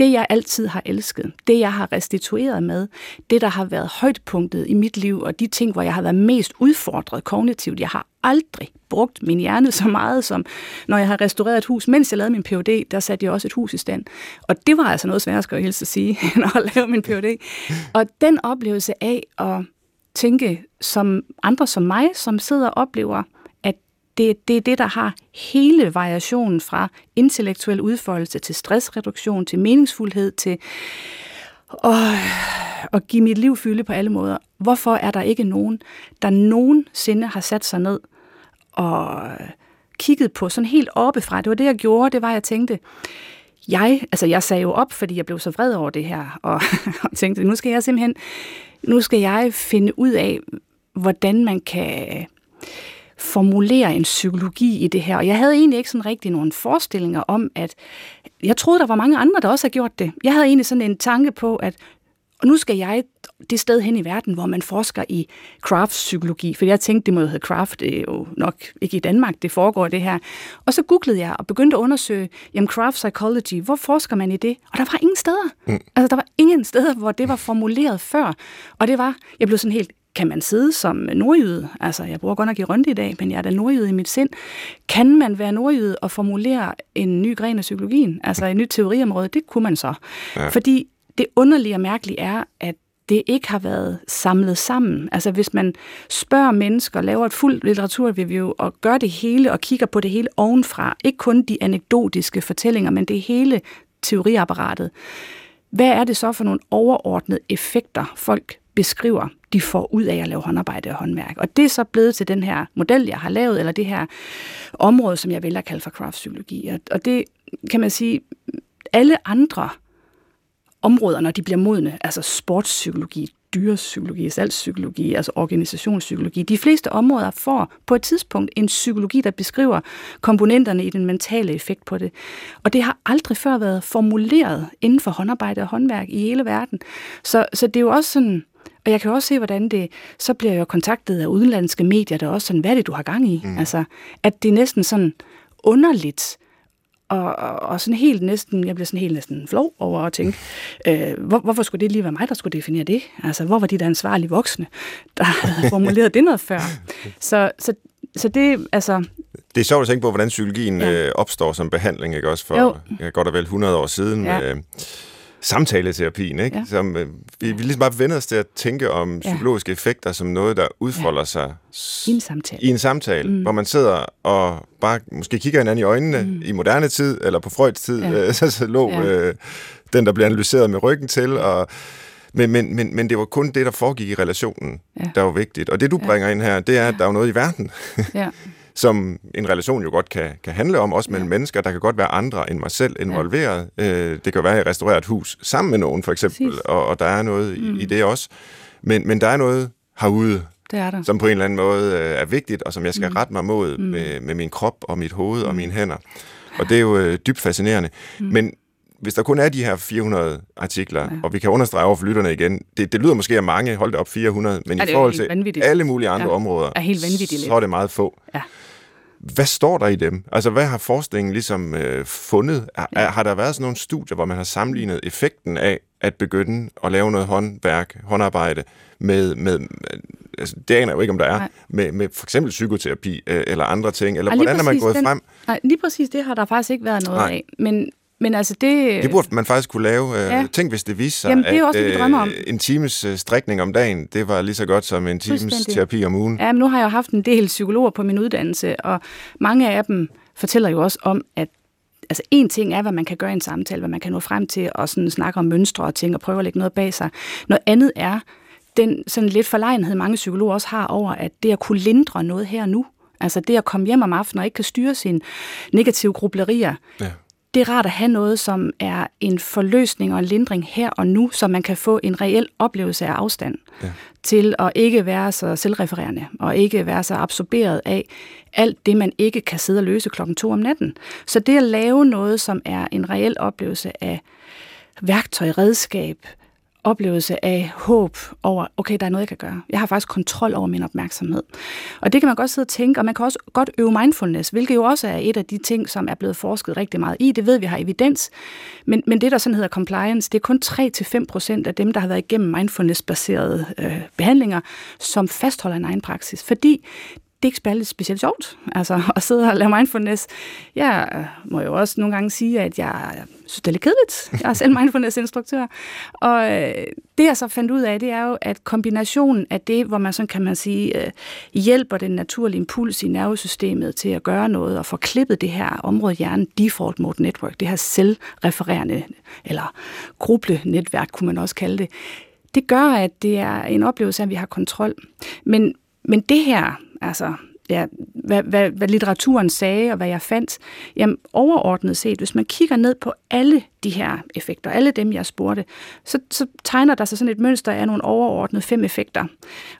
det, jeg altid har elsket, det, jeg har restitueret med, det, der har været højdepunktet i mit liv, og de ting, hvor jeg har været mest udfordret kognitivt, jeg har aldrig brugt min hjerne så meget, som når jeg har restaureret et hus. Mens jeg lavede min Ph.D., der satte jeg også et hus i stand. Og det var altså noget sværere, skal jeg helst at sige, end at lave min Ph.D. Og den oplevelse af at tænke som andre som mig, som sidder og oplever, det, det er det, der har hele variationen fra intellektuel udfoldelse til stressreduktion, til meningsfuldhed, til at, at give mit liv fylde på alle måder. Hvorfor er der ikke nogen, der nogensinde har sat sig ned og kigget på sådan helt oppefra? Det var det, jeg gjorde. Det var, jeg tænkte, jeg, altså jeg sagde jo op, fordi jeg blev så vred over det her, og, og tænkte, nu skal jeg simpelthen, nu skal jeg finde ud af, hvordan man kan formulere en psykologi i det her. Og jeg havde egentlig ikke sådan rigtig nogen forestillinger om, at jeg troede, der var mange andre, der også har gjort det. Jeg havde egentlig sådan en tanke på, at og nu skal jeg det sted hen i verden, hvor man forsker i craft-psykologi, for jeg tænkte, det må jo hedde craft, det er jo nok ikke i Danmark, det foregår det her. Og så googlede jeg og begyndte at undersøge, jamen craft psychology, hvor forsker man i det? Og der var ingen steder. Mm. Altså, der var ingen steder, hvor det var formuleret før. Og det var, jeg blev sådan helt kan man sidde som nordjyde? Altså, jeg bruger godt nok i runde i dag, men jeg er da nordjyde i mit sind. Kan man være nordjyde og formulere en ny gren af psykologien? Altså, en ny teoriområde? Det kunne man så. Ja. Fordi det underlige og mærkelige er, at det ikke har været samlet sammen. Altså hvis man spørger mennesker, laver et fuldt litteraturreview og gør det hele og kigger på det hele ovenfra, ikke kun de anekdotiske fortællinger, men det hele teoriapparatet, hvad er det så for nogle overordnede effekter, folk beskriver, de får ud af at lave håndarbejde og håndværk. Og det er så blevet til den her model, jeg har lavet, eller det her område, som jeg vælger at kalde for craftpsykologi. Og det kan man sige, alle andre områder, når de bliver modne, altså sportspsykologi, dyrepsykologi, salgspsykologi, altså organisationspsykologi. De fleste områder får på et tidspunkt en psykologi, der beskriver komponenterne i den mentale effekt på det. Og det har aldrig før været formuleret inden for håndarbejde og håndværk i hele verden. Så, så det er jo også sådan, og jeg kan også se, hvordan det, så bliver jeg jo kontaktet af udenlandske medier, der også sådan, hvad er det, du har gang i? Mm. Altså, at det er næsten sådan underligt, og, og sådan helt næsten, jeg blev sådan helt næsten flov over at tænke, øh, hvor, hvorfor skulle det lige være mig, der skulle definere det? Altså, hvor var de der ansvarlige voksne, der havde formuleret det noget før? Så, så, så det, altså... Det er sjovt at tænke på, hvordan psykologien ja. øh, opstår som behandling, ikke også for jo. godt og vel 100 år siden. Ja. Med, samtaleterapien, ikke? Ja. Som, øh, vi, vi ligesom bare vender os til at tænke om psykologiske ja. effekter som noget, der udfolder ja. sig i en samtale, i en samtale mm. hvor man sidder og bare måske kigger hinanden i øjnene mm. i moderne tid, eller på Freuds tid, ja. øh, så, så lå ja. øh, den, der bliver analyseret med ryggen til, og men, men, men, men det var kun det, der foregik i relationen, ja. der var vigtigt. Og det, du bringer ja. ind her, det er, at ja. der er noget i verden. ja. som en relation jo godt kan, kan handle om, også mellem ja. mennesker. Der kan godt være andre end mig selv involveret. Ja. Øh, det kan være, at jeg restaurerer et hus sammen med nogen, for eksempel, og, og der er noget mm. i, i det også. Men, men der er noget herude, det er der. som på en eller anden måde øh, er vigtigt, og som jeg skal mm. rette mig mod mm. med, med min krop og mit hoved mm. og mine hænder. Og det er jo øh, dybt fascinerende. Mm. Men hvis der kun er de her 400 artikler, ja. og vi kan understrege over for lytterne igen, det, det lyder måske af mange, hold det op 400, men i forhold til alle mulige andre ja. områder, er helt vanvittigt så er det meget få. Ja. Hvad står der i dem? Altså, hvad har forskningen ligesom øh, fundet? Ja. har der været sådan nogle studier, hvor man har sammenlignet effekten af at begynde at lave noget håndværk, håndarbejde, med, med altså, det aner jeg jo ikke, om der er, med, med for eksempel psykoterapi øh, eller andre ting, eller Ej, hvordan er man gået den, frem? Nej, lige præcis det har der faktisk ikke været noget Nej. af, men men altså det... Det burde man faktisk kunne lave. Øh, ja. Tænk, hvis det viste sig, Jamen, det er også, at det, om. en times øh, strækning om dagen, det var lige så godt som en times terapi om ugen. Ja, men nu har jeg jo haft en del psykologer på min uddannelse, og mange af dem fortæller jo også om, at altså en ting er, hvad man kan gøre i en samtale, hvad man kan nå frem til og sådan snakke om mønstre og ting og prøve at lægge noget bag sig. Noget andet er den sådan lidt forlegenhed, mange psykologer også har over, at det at kunne lindre noget her nu, altså det at komme hjem om aftenen og ikke kan styre sine negative grublerier, ja det er rart at have noget, som er en forløsning og en lindring her og nu, så man kan få en reel oplevelse af afstand ja. til at ikke være så selvrefererende og ikke være så absorberet af alt det, man ikke kan sidde og løse klokken to om natten. Så det at lave noget, som er en reel oplevelse af værktøj, redskab, oplevelse af håb over, okay, der er noget, jeg kan gøre. Jeg har faktisk kontrol over min opmærksomhed. Og det kan man godt sidde og tænke, og man kan også godt øve mindfulness, hvilket jo også er et af de ting, som er blevet forsket rigtig meget i. Det ved vi har evidens. Men, men det, der sådan hedder compliance, det er kun 3-5% af dem, der har været igennem mindfulness-baserede øh, behandlinger, som fastholder en egen praksis. Fordi det er ikke specielt sjovt, altså at sidde og lave mindfulness. Jeg øh, må jo også nogle gange sige, at jeg synes, det er lidt kedeligt. Jeg er selv mindfulness-instruktør. Og øh, det, jeg så fandt ud af, det er jo, at kombinationen af det, hvor man sådan kan man sige, øh, hjælper den naturlige impuls i nervesystemet til at gøre noget og få klippet det her område hjernen, default mode network, det her selvrefererende eller gruble-netværk, kunne man også kalde det, det gør, at det er en oplevelse af, at vi har kontrol. Men, men det her, altså ja, hvad, hvad, hvad litteraturen sagde og hvad jeg fandt, jamen overordnet set, hvis man kigger ned på alle de her effekter, alle dem jeg spurgte, så, så tegner der sig sådan et mønster af nogle overordnede fem effekter.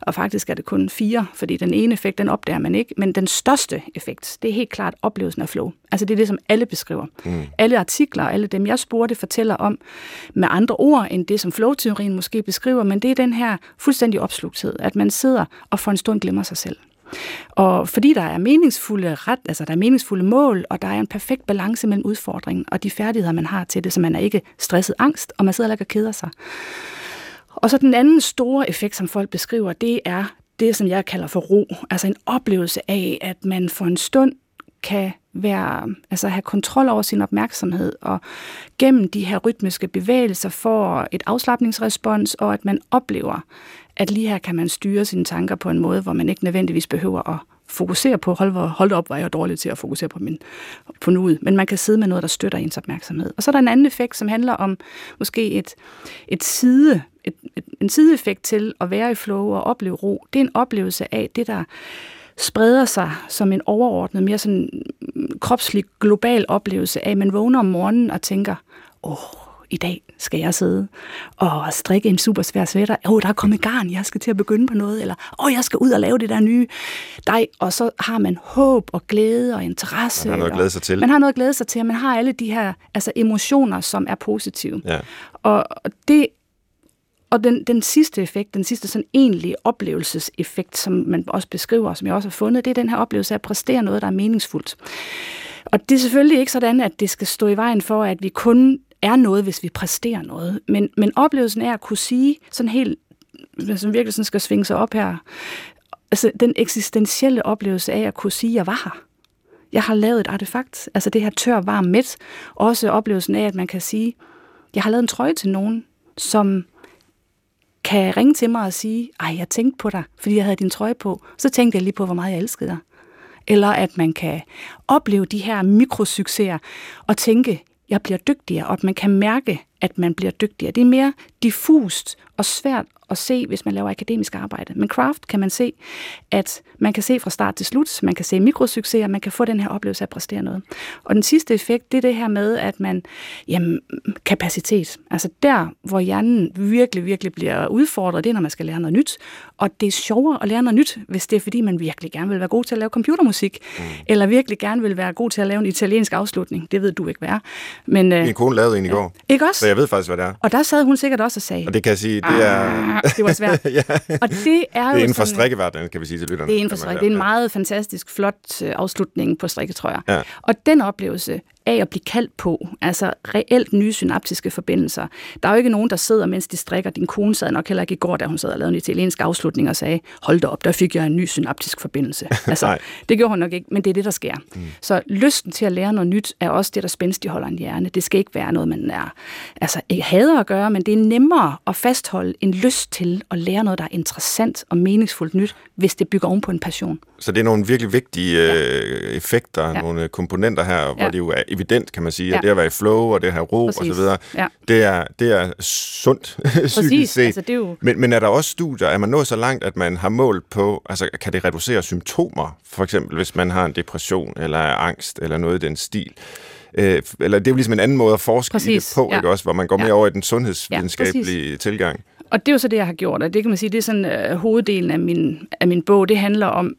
Og faktisk er det kun fire, fordi den ene effekt, den opdager man ikke, men den største effekt, det er helt klart oplevelsen af flow. Altså det er det, som alle beskriver. Mm. Alle artikler, alle dem jeg spurgte, fortæller om med andre ord end det, som flow-teorien måske beskriver, men det er den her fuldstændig opslugthed, at man sidder og for en stund glemmer sig selv. Og fordi der er meningsfulde ret, altså der er meningsfulde mål, og der er en perfekt balance mellem udfordringen og de færdigheder, man har til det, så man er ikke stresset angst, og man sidder ikke og keder sig. Og så den anden store effekt, som folk beskriver, det er det, som jeg kalder for ro. Altså en oplevelse af, at man for en stund kan være, altså have kontrol over sin opmærksomhed, og gennem de her rytmiske bevægelser får et afslappningsrespons, og at man oplever, at lige her kan man styre sine tanker på en måde, hvor man ikke nødvendigvis behøver at fokusere på, hold, hold op, var jeg dårlig til at fokusere på, min, på nuet, men man kan sidde med noget, der støtter ens opmærksomhed. Og så er der en anden effekt, som handler om måske et, et side, et, et, en sideeffekt til at være i flow og opleve ro. Det er en oplevelse af det, der spreder sig som en overordnet, mere sådan mm, kropslig, global oplevelse af, at man vågner om morgenen og tænker, åh, i dag skal jeg sidde og strikke en super svær sweater. Åh, oh, der er kommet garn, jeg skal til at begynde på noget. Eller, åh, oh, jeg skal ud og lave det der nye. Dej, og så har man håb og glæde og interesse. Man har noget at glæde sig til. Man har noget at glæde sig til, man har alle de her altså, emotioner, som er positive. Ja. Og det og den, den sidste effekt, den sidste sådan egentlige oplevelseseffekt, som man også beskriver, som jeg også har fundet, det er den her oplevelse af at præstere noget, der er meningsfuldt. Og det er selvfølgelig ikke sådan, at det skal stå i vejen for, at vi kun er noget, hvis vi præsterer noget. Men, men oplevelsen er at kunne sige sådan helt, som virkelig sådan skal svinge sig op her, altså den eksistentielle oplevelse af at kunne sige, at jeg var her. Jeg har lavet et artefakt, altså det her tør, varm, mæt. Også oplevelsen af, at man kan sige, jeg har lavet en trøje til nogen, som kan ringe til mig og sige, ej, jeg tænkte på dig, fordi jeg havde din trøje på. Så tænkte jeg lige på, hvor meget jeg elskede dig. Eller at man kan opleve de her mikrosucceser og tænke, jeg bliver dygtigere, og at man kan mærke, at man bliver dygtigere. Det er mere diffust og svært at se, hvis man laver akademisk arbejde. Men craft kan man se, at man kan se fra start til slut, man kan se mikrosucceser, man kan få den her oplevelse af at præstere noget. Og den sidste effekt, det er det her med, at man, jamen, kapacitet. Altså der, hvor hjernen virkelig, virkelig bliver udfordret, det er, når man skal lære noget nyt. Og det er sjovere at lære noget nyt, hvis det er, fordi man virkelig gerne vil være god til at lave computermusik, mm. eller virkelig gerne vil være god til at lave en italiensk afslutning. Det ved du ikke, hvad er. Men, øh, Min kone lavede en i går. Ikke også? Så jeg ved faktisk, hvad det er. Og der sad hun sikkert også og sagde... Og det kan jeg sige, det er... Ah, det var svært. ja. Og det er, det er inden for strikkeverdenen, kan vi sige til lytterne. Det er inden for strikke. Det er en meget fantastisk, flot øh, afslutning på strikketrøjer. Ja. Og den oplevelse af at blive kaldt på, altså reelt nye synaptiske forbindelser. Der er jo ikke nogen, der sidder, mens de strikker. Din kone sad nok heller ikke i går, da hun sad og lavede en italiensk afslutning og sagde, hold da op, der fik jeg en ny synaptisk forbindelse. Altså, det gjorde hun nok ikke, men det er det, der sker. Mm. Så lysten til at lære noget nyt er også det, der spændstigt holder en hjerne. Det skal ikke være noget, man er, altså, ikke hader at gøre, men det er nemmere at fastholde en lyst til at lære noget, der er interessant og meningsfuldt nyt, hvis det bygger oven på en passion. Så det er nogle virkelig vigtige ja. øh, effekter, ja. nogle komponenter her, ja. hvor det jo er evident, kan man sige, ja. at det at være i flow, og det at have ro, Præcis. og så videre, ja. det, er, det er sundt psykisk set. Altså, det er jo... men, men er der også studier, er man nået så langt, at man har målt på, altså kan det reducere symptomer, for eksempel hvis man har en depression, eller angst, eller noget i den stil? Øh, eller det er jo ligesom en anden måde at forske Præcis, i det på, ja. ikke også, hvor man går mere ja. over i den sundhedsvidenskabelige ja, tilgang. Og det er jo så det, jeg har gjort, og det kan man sige, det er sådan uh, hoveddelen af min, af min bog, det handler om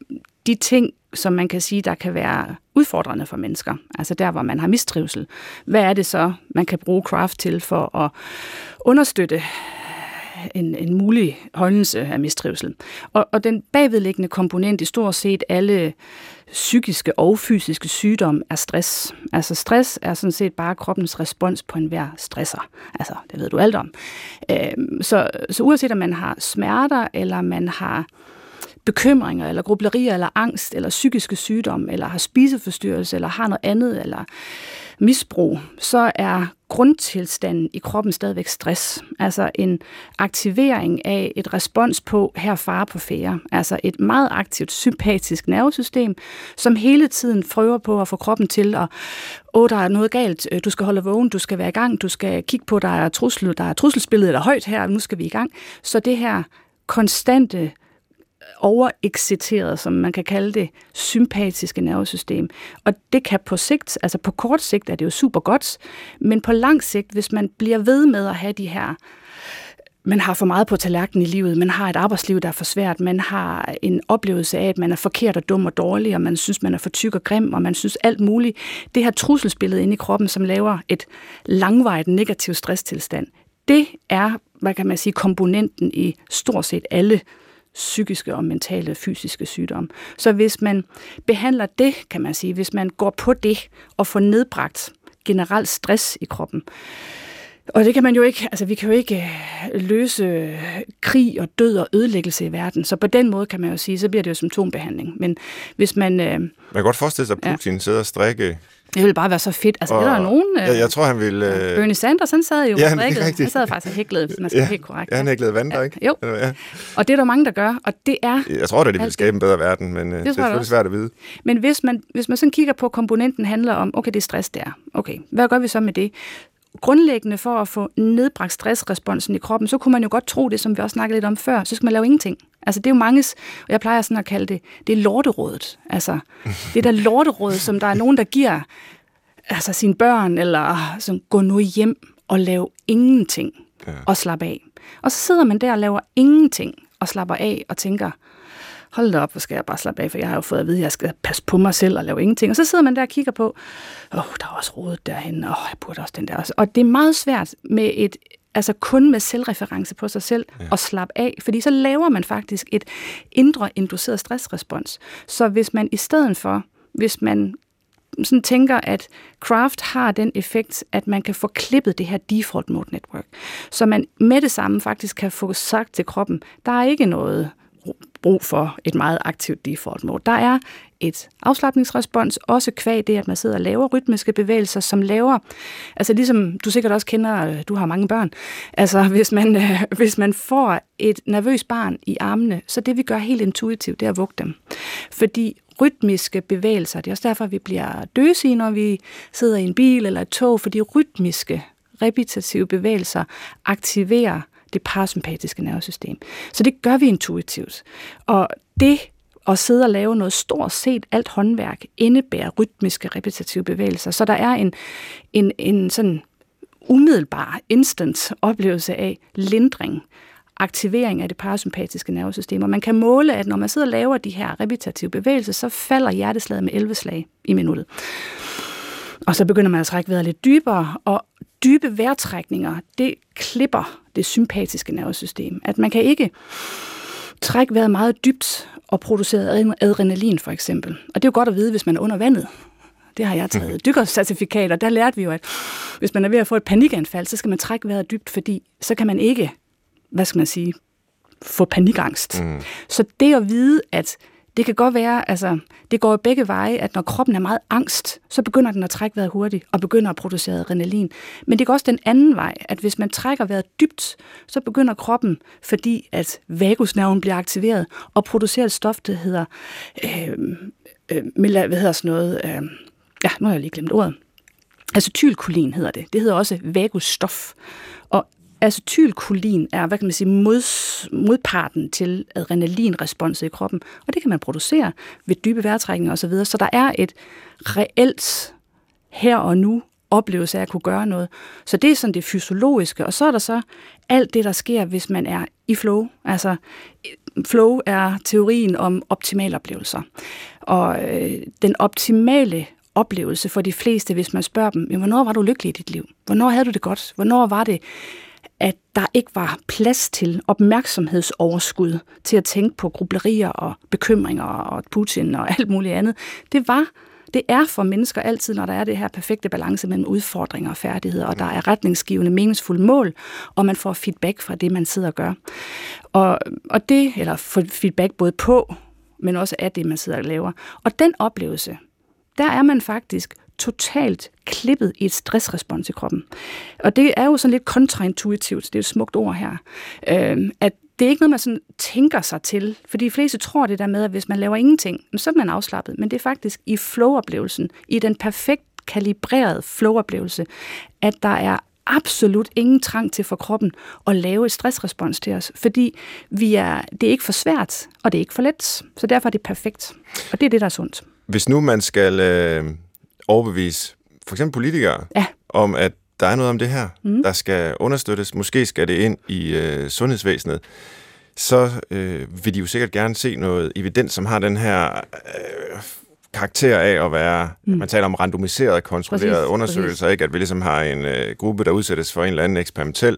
de ting, som man kan sige, der kan være udfordrende for mennesker. Altså der, hvor man har mistrivsel. Hvad er det så, man kan bruge craft til for at understøtte en, en mulig holdelse af mistrivsel. Og, og den bagvedliggende komponent i stort set alle psykiske og fysiske sygdomme er stress. Altså stress er sådan set bare kroppens respons på enhver stresser. Altså, det ved du alt om. Øh, så, så uanset om man har smerter, eller man har bekymringer, eller grublerier, eller angst, eller psykiske sygdomme, eller har spiseforstyrrelse, eller har noget andet, eller misbrug, så er grundtilstanden i kroppen stadigvæk stress. Altså en aktivering af et respons på her fare på fære. Altså et meget aktivt sympatisk nervesystem, som hele tiden prøver på at få kroppen til at, åh, der er noget galt, du skal holde vågen, du skal være i gang, du skal kigge på, der er trussel, der er trusselsbilledet er højt her, nu skal vi i gang. Så det her konstante overexciteret, som man kan kalde det, sympatiske nervesystem. Og det kan på sigt, altså på kort sigt er det jo super godt, men på lang sigt, hvis man bliver ved med at have de her man har for meget på tallerkenen i livet, man har et arbejdsliv, der er for svært, man har en oplevelse af, at man er forkert og dum og dårlig, og man synes, man er for tyk og grim, og man synes alt muligt. Det her trusselsbillede inde i kroppen, som laver et langvejt negativ stresstilstand, det er, hvad kan man sige, komponenten i stort set alle psykiske og mentale fysiske sygdomme. Så hvis man behandler det, kan man sige, hvis man går på det og får nedbragt generelt stress i kroppen, Og det kan man jo ikke, altså vi kan jo ikke øh, løse krig og død og ødelæggelse i verden, så på den måde kan man jo sige, så bliver det jo symptombehandling. Men hvis man... Øh, man kan godt forestille sig, at Putin ja. sidder og strikke det ville bare være så fedt. Altså, og, er der nogen... Øh, jeg, jeg tror, han ville... Øh... Bernie Sanders, han sad jo ja, han, Han sad faktisk og hæklede, man skal ja, helt korrekt. Ja, han hæklede vand ja, ikke? Jo. Ja. Og det er der mange, der gør, og det er... Jeg tror da, det vil skabe en bedre verden, men øh, det, det er selvfølgelig svært at vide. Men hvis man, hvis man sådan kigger på, komponenten handler om, okay, det er stress der. Okay, hvad gør vi så med det? Grundlæggende for at få nedbragt stressresponsen i kroppen, så kunne man jo godt tro det, som vi også snakkede lidt om før, så skal man lave ingenting. Altså det er jo manges, og jeg plejer sådan at kalde det, det er lorterådet. Altså det der lorteråd, som der er nogen, der giver altså sine børn, eller som gå nu hjem og lave ingenting ja. og slappe af. Og så sidder man der og laver ingenting og slapper af og tænker, hold da op, hvor skal jeg bare slappe af, for jeg har jo fået at vide, at jeg skal passe på mig selv og lave ingenting. Og så sidder man der og kigger på, åh, oh, der er også rodet derhen, åh, oh, jeg burde også den der også. Og det er meget svært med et, altså kun med selvreference på sig selv ja. og slappe af, fordi så laver man faktisk et indre induceret stressrespons. Så hvis man i stedet for, hvis man sådan tænker, at craft har den effekt, at man kan få klippet det her default mode network. Så man med det samme faktisk kan få sagt til kroppen, der er ikke noget brug for et meget aktivt default mode. Der er et afslappningsrespons, også kvæg det, at man sidder og laver rytmiske bevægelser, som laver, altså ligesom du sikkert også kender, øh, du har mange børn, altså hvis man, øh, hvis man får et nervøst barn i armene, så det vi gør helt intuitivt, det er at vugge dem. Fordi rytmiske bevægelser, det er også derfor, vi bliver døsige, når vi sidder i en bil eller et tog, fordi rytmiske, repetitive bevægelser aktiverer det parasympatiske nervesystem. Så det gør vi intuitivt. Og det at sidde og lave noget stort set alt håndværk indebærer rytmiske repetitive bevægelser. Så der er en, en, en sådan umiddelbar instant oplevelse af lindring, aktivering af det parasympatiske nervesystem. Og man kan måle, at når man sidder og laver de her repetitive bevægelser, så falder hjerteslaget med 11 slag i minuttet. Og så begynder man at trække vejret lidt dybere, og dybe vejrtrækninger, det klipper det sympatiske nervesystem. At man kan ikke trække vejret meget dybt og producere adrenalin for eksempel. Og det er jo godt at vide, hvis man er under vandet. Det har jeg taget mhm. dykkercertifikat, og der lærte vi jo, at hvis man er ved at få et panikanfald, så skal man trække vejret dybt, fordi så kan man ikke, hvad skal man sige, få panikangst. Mm. Så det at vide, at det kan godt være, altså, det går begge veje, at når kroppen er meget angst, så begynder den at trække vejret hurtigt og begynder at producere adrenalin. Men det går også den anden vej, at hvis man trækker vejret dybt, så begynder kroppen, fordi at vagusnerven bliver aktiveret, og producerer et stof, der hedder, øh, øh, hvad hedder sådan noget, øh, ja, nu har jeg lige glemt ordet, Acetylkolin hedder det. Det hedder også vagusstof. Og acetylkolin er, hvad kan man sige, mods, modparten til adrenalinresponset i kroppen, og det kan man producere ved dybe vejrtrækninger osv., så der er et reelt her og nu oplevelse af at kunne gøre noget. Så det er sådan det fysiologiske, og så er der så alt det, der sker, hvis man er i flow. Altså, flow er teorien om optimale oplevelser. Og øh, den optimale oplevelse for de fleste, hvis man spørger dem, hvornår var du lykkelig i dit liv? Hvornår havde du det godt? Hvornår var det at der ikke var plads til opmærksomhedsoverskud til at tænke på grublerier og bekymringer og Putin og alt muligt andet. Det var det er for mennesker altid, når der er det her perfekte balance mellem udfordringer og færdigheder, og der er retningsgivende, meningsfulde mål, og man får feedback fra det, man sidder og gør. Og, og det, eller feedback både på, men også af det, man sidder og laver. Og den oplevelse, der er man faktisk totalt klippet i et stressrespons i kroppen. Og det er jo sådan lidt kontraintuitivt, det er et smukt ord her, øh, at det er ikke noget, man sådan tænker sig til, for de fleste tror det der med, at hvis man laver ingenting, så er man afslappet, men det er faktisk i flow-oplevelsen, i den perfekt kalibrerede flow-oplevelse, at der er absolut ingen trang til for kroppen at lave et stressrespons til os, fordi vi er, det er ikke for svært, og det er ikke for let, så derfor er det perfekt. Og det er det, der er sundt. Hvis nu man skal øh, overbevise for eksempel politikere ja. om, at der er noget om det her, mm. der skal understøttes. Måske skal det ind i øh, sundhedsvæsenet. Så øh, vil de jo sikkert gerne se noget evidens, som har den her øh, karakter af at være, mm. man taler om randomiseret, kontrolleret præcis, undersøgelser, præcis. ikke? at vi ligesom har en øh, gruppe, der udsættes for en eller anden eksperimentel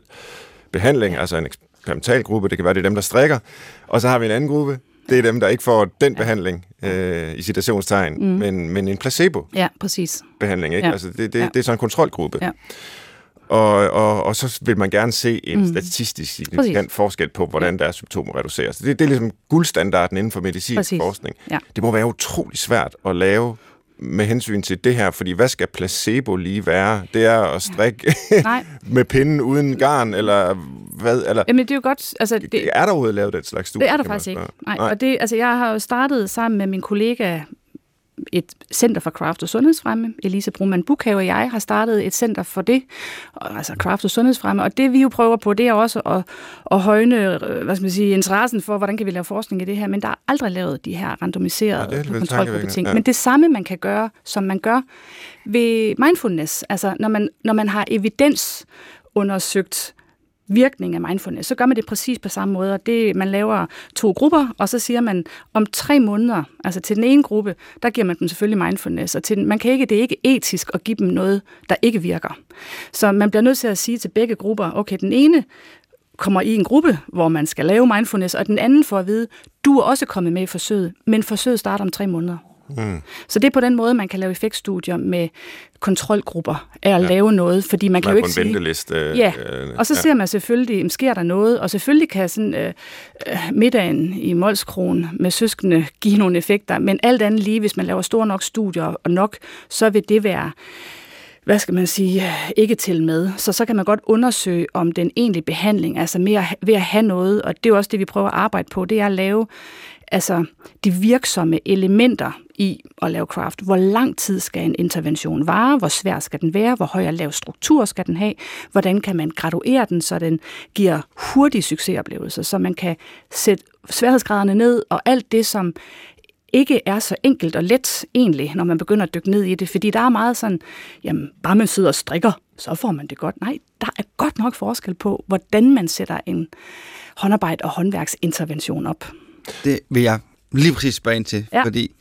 behandling, altså en eksperimental gruppe, det kan være, det er dem, der strikker, og så har vi en anden gruppe, det er dem, der ikke får den behandling, øh, i citationstegn, mm. men, men en placebo. Ja, præcis. Behandling, ikke? Ja. Altså, det, det, ja. det er så en kontrolgruppe. Ja. Og, og, og så vil man gerne se en mm. statistisk signifikant forskel på, hvordan deres symptomer reduceres. Det, det er ligesom guldstandarden inden for medicinsk Præcis. forskning. Ja. Det må være utrolig svært at lave med hensyn til det her, fordi hvad skal placebo lige være? Det er at strikke ja. med pinden uden garn, eller hvad? Eller, Jamen det er jo godt... Altså, det, er der overhovedet lavet den slags studie? Det er der faktisk ikke. Nej. Nej. Og det, altså, jeg har jo startet sammen med min kollega et center for craft og sundhedsfremme. Elise Brumann Bukhave og jeg har startet et center for det, altså craft og sundhedsfremme. Og det vi jo prøver på, det er også at, at højne øh, hvad skal man sige, interessen for, hvordan kan vi lave forskning i det her. Men der er aldrig lavet de her randomiserede ja, kontrolgruppe ting. Ja. Men det samme man kan gøre, som man gør ved mindfulness. Altså når man, når man har evidens undersøgt virkning af mindfulness, så gør man det præcis på samme måde. Og det, man laver to grupper, og så siger man, om tre måneder, altså til den ene gruppe, der giver man dem selvfølgelig mindfulness, og til den, man kan ikke, det er ikke etisk at give dem noget, der ikke virker. Så man bliver nødt til at sige til begge grupper, okay, den ene kommer i en gruppe, hvor man skal lave mindfulness, og den anden får at vide, du er også kommet med i forsøget, men forsøget starter om tre måneder. Mm. Så det er på den måde, man kan lave effektstudier med kontrolgrupper af at ja. lave noget, fordi man, man kan jo ikke sige... venteliste. Ja, øh, og så ja. ser man selvfølgelig, sker der noget, og selvfølgelig kan sådan øh, øh, middagen i Molskron med søskende give nogle effekter, men alt andet lige, hvis man laver store nok studier og nok, så vil det være hvad skal man sige, ikke til med. Så så kan man godt undersøge, om den egentlige behandling, altså mere ved at have noget, og det er også det, vi prøver at arbejde på, det er at lave altså de virksomme elementer i at lave craft. Hvor lang tid skal en intervention vare? Hvor svær skal den være? Hvor høj og lav struktur skal den have? Hvordan kan man graduere den, så den giver hurtige succesoplevelser, så man kan sætte sværhedsgraderne ned, og alt det, som ikke er så enkelt og let egentlig, når man begynder at dykke ned i det, fordi der er meget sådan, jamen bare man sidder og strikker, så får man det godt. Nej, der er godt nok forskel på, hvordan man sætter en håndarbejde og håndværksintervention op. Det vil jeg lige præcis spørge ind til, ja. fordi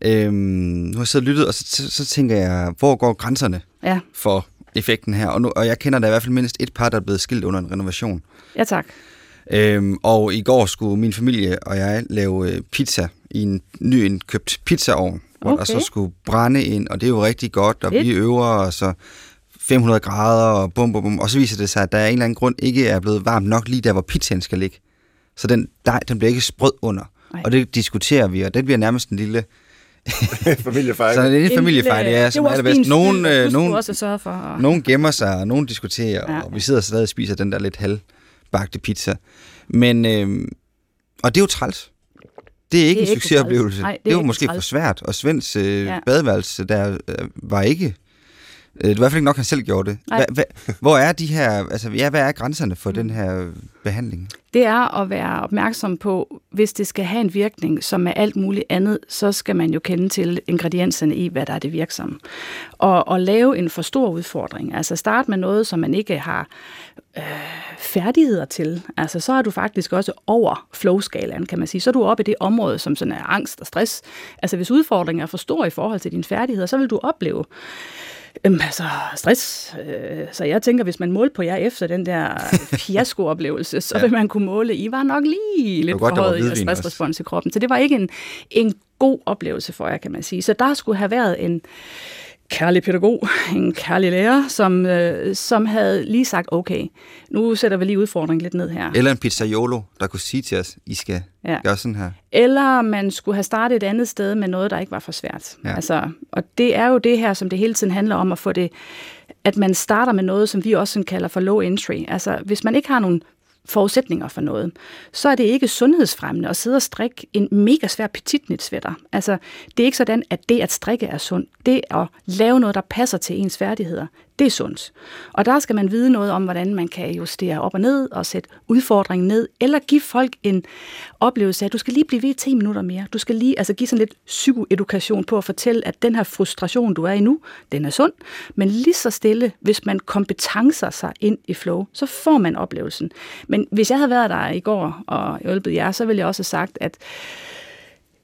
øhm, nu har jeg siddet og lyttet, og så, så, så tænker jeg, hvor går grænserne ja. for effekten her? Og, nu, og jeg kender da i hvert fald mindst et par, der er blevet skilt under en renovation. Ja, tak. Øhm, og i går skulle min familie og jeg lave øh, pizza i en ny indkøbt pizzaovn, hvor okay. der så skulle brænde ind, og det er jo rigtig godt, og Lidt. vi øver, og så 500 grader, og bum, bum, bum, og så viser det sig, at der er en eller anden grund ikke er blevet varmt nok lige der, hvor pizzaen skal ligge. Så den dej, den bliver ikke sprød under. Ej. Og det diskuterer vi, og det bliver nærmest en lille... familiefejl. Så det er en familiefejl, ja, som er bedst. Nogen, øh, nogen, også sørge for. Og... nogen gemmer sig, og nogen diskuterer, ja. og vi sidder stadig og spiser den der lidt halvbagte pizza. Men, øh, og det er jo træls. Det er ikke det er en succesoplevelse. Det, det er jo måske træls. for svært, og Svends øh, ja. badeværelse der øh, var ikke det er i hvert fald ikke nok, han selv gjorde det. Hva, hva, hvor er de her, altså, ja, hvad er grænserne for mm. den her behandling? Det er at være opmærksom på, hvis det skal have en virkning, som er alt muligt andet, så skal man jo kende til ingredienserne i, hvad der er det virksomme. Og at lave en for stor udfordring, altså start med noget, som man ikke har øh, færdigheder til, altså så er du faktisk også over flow-skalaen, kan man sige. Så er du oppe i det område, som sådan er angst og stress. Altså hvis udfordringen er for stor i forhold til dine færdigheder, så vil du opleve Øhm, altså, stress. Øh, så jeg tænker, hvis man målte på jer efter den der fiasko-oplevelse, så ja. vil man kunne måle, I var nok lige lidt forhøjet i stressrespons i kroppen. Så det var ikke en, en god oplevelse for jer, kan man sige. Så der skulle have været en, kærlig pædagog, en kærlig lærer, som, øh, som havde lige sagt, okay, nu sætter vi lige udfordringen lidt ned her. Eller en pizzaiolo, der kunne sige til os, I skal ja. gøre sådan her. Eller man skulle have startet et andet sted med noget, der ikke var for svært. Ja. Altså, og det er jo det her, som det hele tiden handler om, at få det, at man starter med noget, som vi også kalder for low entry. Altså, hvis man ikke har nogen forudsætninger for noget, så er det ikke sundhedsfremmende at sidde og strikke en mega svær petitnitsvætter. Altså, det er ikke sådan, at det at strikke er sundt. Det at lave noget, der passer til ens færdigheder, det er sundt. Og der skal man vide noget om, hvordan man kan justere op og ned og sætte udfordringen ned, eller give folk en oplevelse af, at du skal lige blive ved 10 minutter mere. Du skal lige altså give sådan lidt psykoedukation på at fortælle, at den her frustration, du er i nu, den er sund. Men lige så stille, hvis man kompetencer sig ind i flow, så får man oplevelsen. Men hvis jeg havde været der i går og hjulpet jer, så ville jeg også have sagt, at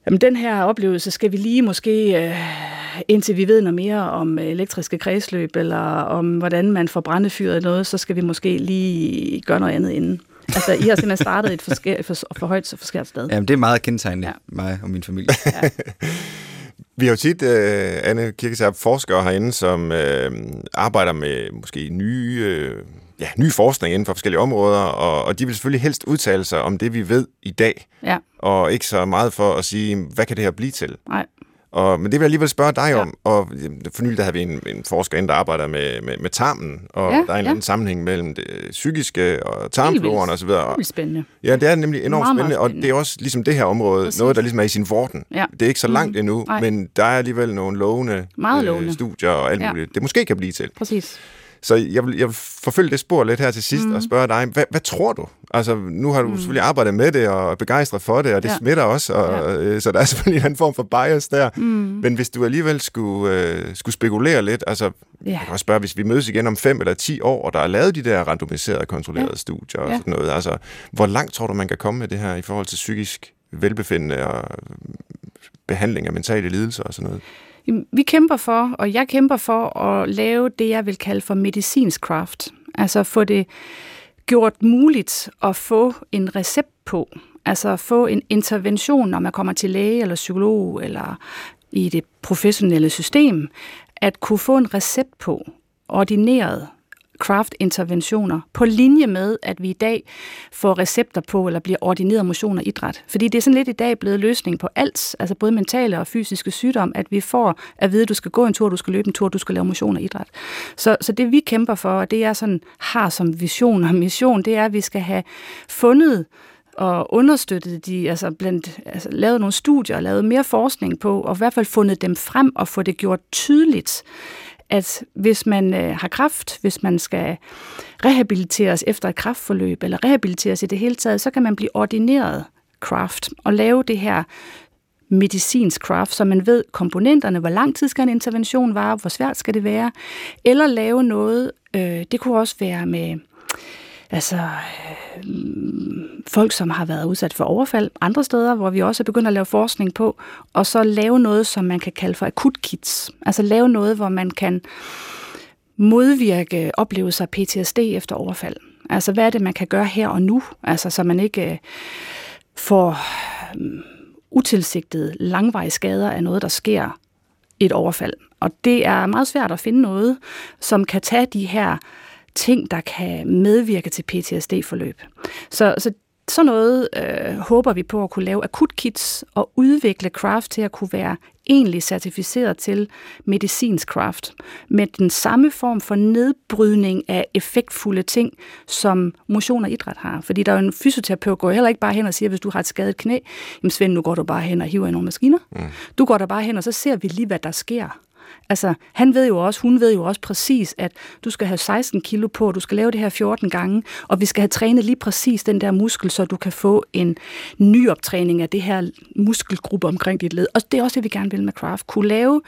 Jamen, den her oplevelse skal vi lige måske, øh, indtil vi ved noget mere om elektriske kredsløb, eller om hvordan man får brændefyret noget, så skal vi måske lige gøre noget andet inden. Altså, I har simpelthen startet et for, for, for højt og forskært sted. Jamen, det er meget kendetegnende, ja. mig og min familie. Ja. Vi har jo tit, uh, Anne Kirkesab, forskere herinde, som uh, arbejder med måske nye, uh, ja, ny forskning inden for forskellige områder, og, og de vil selvfølgelig helst udtale sig om det, vi ved i dag, Ja, og ikke så meget for at sige, hvad kan det her blive til? nej. Og, men det vil jeg alligevel spørge dig Ja. om. Og for nylig der havde vi en, en forsker inde, der arbejder med, med, med tarmen, og Ja, der er en ja. anden sammenhæng mellem det psykiske og tarmfloren osv. Det er spændende. ja, det er nemlig enormt Meget, meget spændende, og spændende. det er også ligesom det her område, Præcis. noget, der ligesom er i sin vorden. Ja. Det er ikke så langt Mhm. endnu, Nej. men der er alligevel nogle lovende, Meget lovende. studier og alt Ja. muligt, det måske kan blive til. Præcis. Så jeg vil, jeg vil forfølge det spor lidt her til sidst mm. og spørge dig, hvad, hvad tror du? Altså, nu har du mm. selvfølgelig arbejdet med det og er begejstret for det, og det ja. Smitter også, og, ja. øh, så der er selvfølgelig en form for bias der. Mm. Men hvis du alligevel skulle, øh, skulle spekulere lidt, altså, Ja. jeg kan også spørge, hvis vi mødes igen om fem eller ti år, og der er lavet de der randomiserede, kontrollerede ja. studier og Ja. sådan noget, altså, hvor langt tror du, man kan komme med det her i forhold til psykisk velbefindende og behandling af mentale lidelser og sådan noget? Jamen, Vi kæmper for, og jeg kæmper for at lave det, jeg vil kalde for medicinsk craft. Altså få det gjort muligt at få en recept på. Altså få en intervention, når man kommer til læge eller psykolog eller i det professionelle system. At kunne få en recept på, ordineret kraftinterventioner på linje med, at vi i dag får recepter på, eller bliver ordineret motion og idræt. Fordi det er sådan lidt i dag blevet løsning på alt, altså både mentale og fysiske sygdomme, at vi får at vide, at du skal gå en tur, du skal løbe en tur, du skal lave motion og idræt. Så, så det vi kæmper for, og det jeg sådan har som vision og mission, det er, at vi skal have fundet og understøttet de, altså, blandt, altså lavet nogle studier, og lavet mere forskning på, og i hvert fald fundet dem frem og få det gjort tydeligt, at hvis man øh, har kræft, hvis man skal rehabiliteres efter et kræftforløb, eller rehabiliteres i det hele taget, så kan man blive ordineret craft og lave det her medicinsk craft, så man ved komponenterne, hvor lang tid skal en intervention vare, hvor svært skal det være, eller lave noget, øh, det kunne også være med altså øh, folk, som har været udsat for overfald andre steder, hvor vi også er begyndt at lave forskning på, og så lave noget, som man kan kalde for akutkits. Altså lave noget, hvor man kan modvirke oplevelser af PTSD efter overfald. Altså hvad er det, man kan gøre her og nu, altså så man ikke øh, får øh, utilsigtede langvarige skader af noget, der sker et overfald. Og det er meget svært at finde noget, som kan tage de her ting, der kan medvirke til PTSD-forløb. Så, så sådan noget øh, håber vi på at kunne lave akutkits og udvikle craft til at kunne være egentlig certificeret til medicinsk craft med den samme form for nedbrydning af effektfulde ting, som motion og idræt har. Fordi der er jo en fysioterapeut, går heller ikke bare hen og siger, hvis du har et skadet knæ, jamen Svend, nu går du bare hen og hiver i nogle maskiner. Mm. Du går der bare hen, og så ser vi lige, hvad der sker. Altså, han ved jo også, hun ved jo også præcis, at du skal have 16 kilo på, du skal lave det her 14 gange, og vi skal have trænet lige præcis den der muskel, så du kan få en ny optræning af det her muskelgruppe omkring dit led. Og det er også det, vi gerne vil med Craft. Kunne lave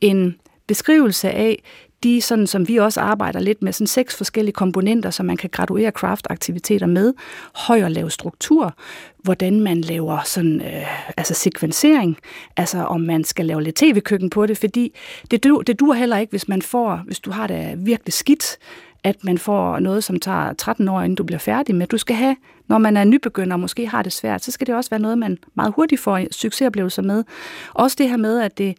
en beskrivelse af de, sådan som vi også arbejder lidt med, sådan seks forskellige komponenter, som man kan graduere craft-aktiviteter med. Høj og lav struktur, hvordan man laver sådan, øh, altså sekvensering, altså om man skal lave lidt tv-køkken på det, fordi det, du, det dur heller ikke, hvis man får, hvis du har det virkelig skidt, at man får noget, som tager 13 år, inden du bliver færdig med. Du skal have, når man er nybegynder og måske har det svært, så skal det også være noget, man meget hurtigt får succesoplevelser med. Også det her med, at det,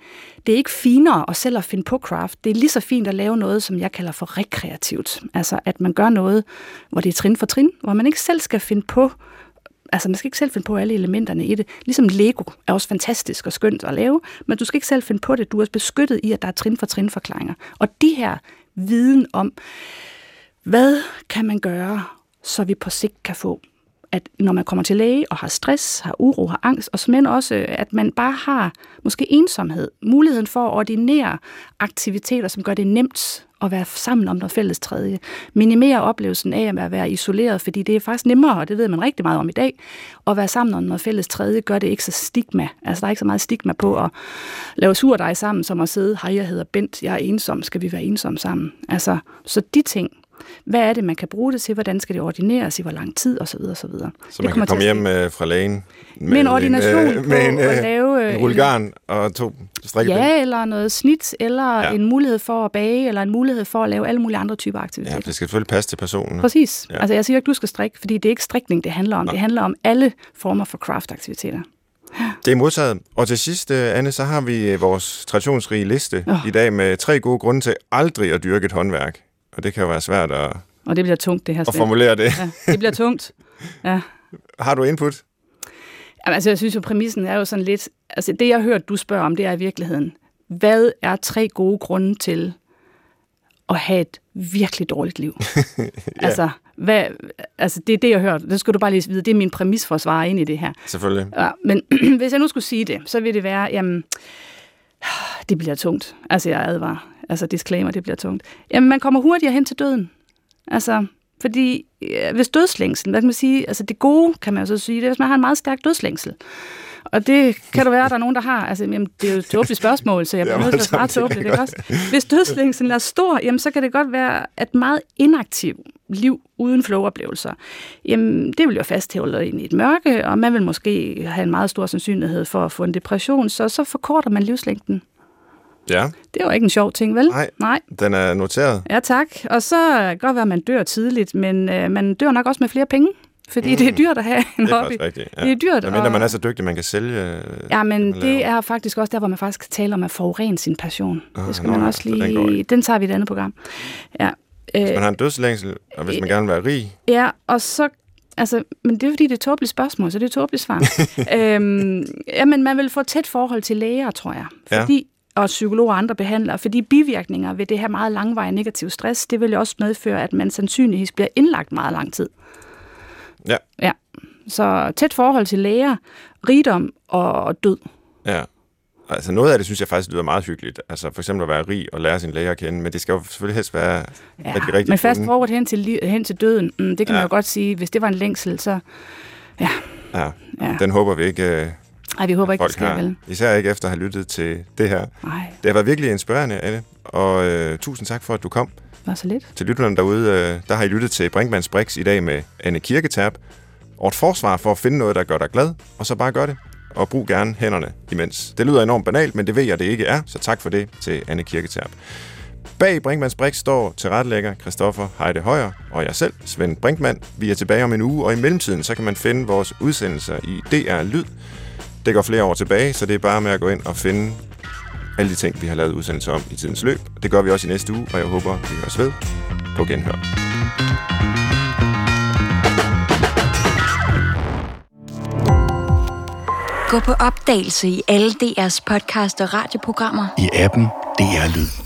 det er ikke finere at selv at finde på craft. Det er lige så fint at lave noget, som jeg kalder for rekreativt. Altså, at man gør noget, hvor det er trin for trin, hvor man ikke selv skal finde på altså man skal ikke selv finde på alle elementerne i det. Ligesom Lego er også fantastisk og skønt at lave, men du skal ikke selv finde på det. Du er beskyttet i, at der er trin for trin forklaringer. Og de her viden om, hvad kan man gøre, så vi på sigt kan få at når man kommer til læge og har stress, har uro, har angst, og men også, at man bare har måske ensomhed, muligheden for at ordinere aktiviteter, som gør det nemt at være sammen om noget fælles tredje. Minimere oplevelsen af at være isoleret, fordi det er faktisk nemmere, og det ved man rigtig meget om i dag, at være sammen om noget fælles tredje, gør det ikke så stigma. Altså der er ikke så meget stigma på at lave surdej sammen, som at sidde, hej, jeg hedder Bent, jeg er ensom, skal vi være ensomme sammen? Altså, så de ting, hvad er det, man kan bruge det til? Hvordan skal det ordineres? I hvor lang tid? Og så videre, og så videre. Så man kan komme hjem øh, fra lægen med, med en ordination en, øh, med en, på at lave en rullegarn og to strikkebind. Ja, eller noget snit, eller ja. en mulighed for at bage, eller en mulighed for at lave alle mulige andre typer aktiviteter. Ja, det skal selvfølgelig passe til personen. Præcis. Ja. Altså jeg siger ikke, du skal strikke, fordi det er ikke strikning, det handler om. Nå. Det handler om alle former for craft-aktiviteter. Det er modtaget. Og til sidst, øh, Anne, så har vi øh, vores traditionsrige liste oh. i dag med tre gode grunde til aldrig at dyrke et håndværk. Og det kan jo være svært at, Og det bliver tungt, det her. at Svend. formulere det. Ja, det bliver tungt. Ja. Har du input? Jamen, altså, jeg synes jo, præmissen er jo sådan lidt... Altså, det jeg har hørt, du spørger om, det er i virkeligheden, hvad er tre gode grunde til at have et virkelig dårligt liv? ja. Altså, hvad, altså, det er det, jeg har hørt. Det skal du bare lige vide. Det er min præmis for at svare ind i det her. Selvfølgelig. Ja, men hvis jeg nu skulle sige det, så vil det være, jamen, det bliver tungt. Altså, jeg advarer. Altså, disclaimer, det bliver tungt. Jamen, man kommer hurtigere hen til døden. Altså, fordi øh, hvis dødslængsel, hvad kan man sige, altså det gode, kan man jo så sige, det er, hvis man har en meget stærk dødslængsel. Og det kan du være, at der er nogen, der har. Altså, jamen, det er jo et tåbeligt spørgsmål, så jeg bliver nødt til at svare altså, det tåbeligt. Ikke også? Hvis dødslængslen er stor, jamen, så kan det godt være, at meget inaktiv liv uden flowoplevelser, jamen, det vil jo fasthælde ind i et mørke, og man vil måske have en meget stor sandsynlighed for at få en depression, så så forkorter man livslængden. Ja, Det er jo ikke en sjov ting, vel? Nej. Nej. den er noteret. Ja, tak. Og så kan det godt være, at man dør tidligt, men øh, man dør nok også med flere penge, fordi mm. det er dyrt at have en Det er hobby. rigtigt. Ja. Det er dyrt. Medmindre og- man er så dygtig, man kan sælge... øh, Ja, men laver. det er faktisk også der, hvor man faktisk kan tale om at forurene sin passion. Ah, det skal nå man også den lige... går Den, ikke. den tager vi i et andet program. Ja. Hvis Øh, man har en dødslængsel, og hvis man gerne vil være rig, ja, og så... Altså, men det er fordi, det er et tåbeligt spørgsmål, så det er et tåbeligt svar. øhm, jamen, man vil få tæt forhold til læger, tror jeg. Fordi, og psykologer og andre behandlere, fordi bivirkninger ved det her meget langvarige negativ stress, det vil jo også medføre, at man sandsynligvis bliver indlagt meget lang tid. Ja. Ja. Så tæt forhold til læger, rigdom og død. ja. Altså noget af det synes jeg faktisk lyder meget hyggeligt. Altså for eksempel at være rig og lære sin læge at kende, men det skal jo selvfølgelig helst være Ja, de rigtig men fast forward hen til, hen til døden, mm, det kan ja. Ja. man jo godt sige. Hvis det var en længsel, så... Ja, Ja, ja. den håber vi ikke, øh, Ej, vi håber ikke, det sker, vel? Især ikke efter at have lyttet til det her. Nej, Det har været virkelig inspirerende, Anne, og øh, tusind tak for, at du kom. var så lidt. Til lytterne derude, øh, der har I lyttet til Brinkmanns Brix i dag med Anne Kirketab. Og et forsvar for at finde noget, der gør dig glad, og så bare gør det. Og brug gerne hænderne imens. Det lyder enormt banalt, men det ved jeg, det ikke er, så tak for det til Anne Kirketab. Bag Brinkmanns Brix står tilrettelægger Christoffer Heide Højer og jeg selv, Svend Brinkmann. Vi er tilbage om en uge, og i mellemtiden så kan man finde vores udsendelser i DR Lyd. Det går flere år tilbage, så det er bare med at gå ind og finde alle de ting, vi har lavet udsendelser om i tidens løb. Det gør vi også i næste uge, og jeg håber, vi høres ved på genhør. Gå på opdagelse i alle DR's podcast og radioprogrammer. i appen DR Lyd.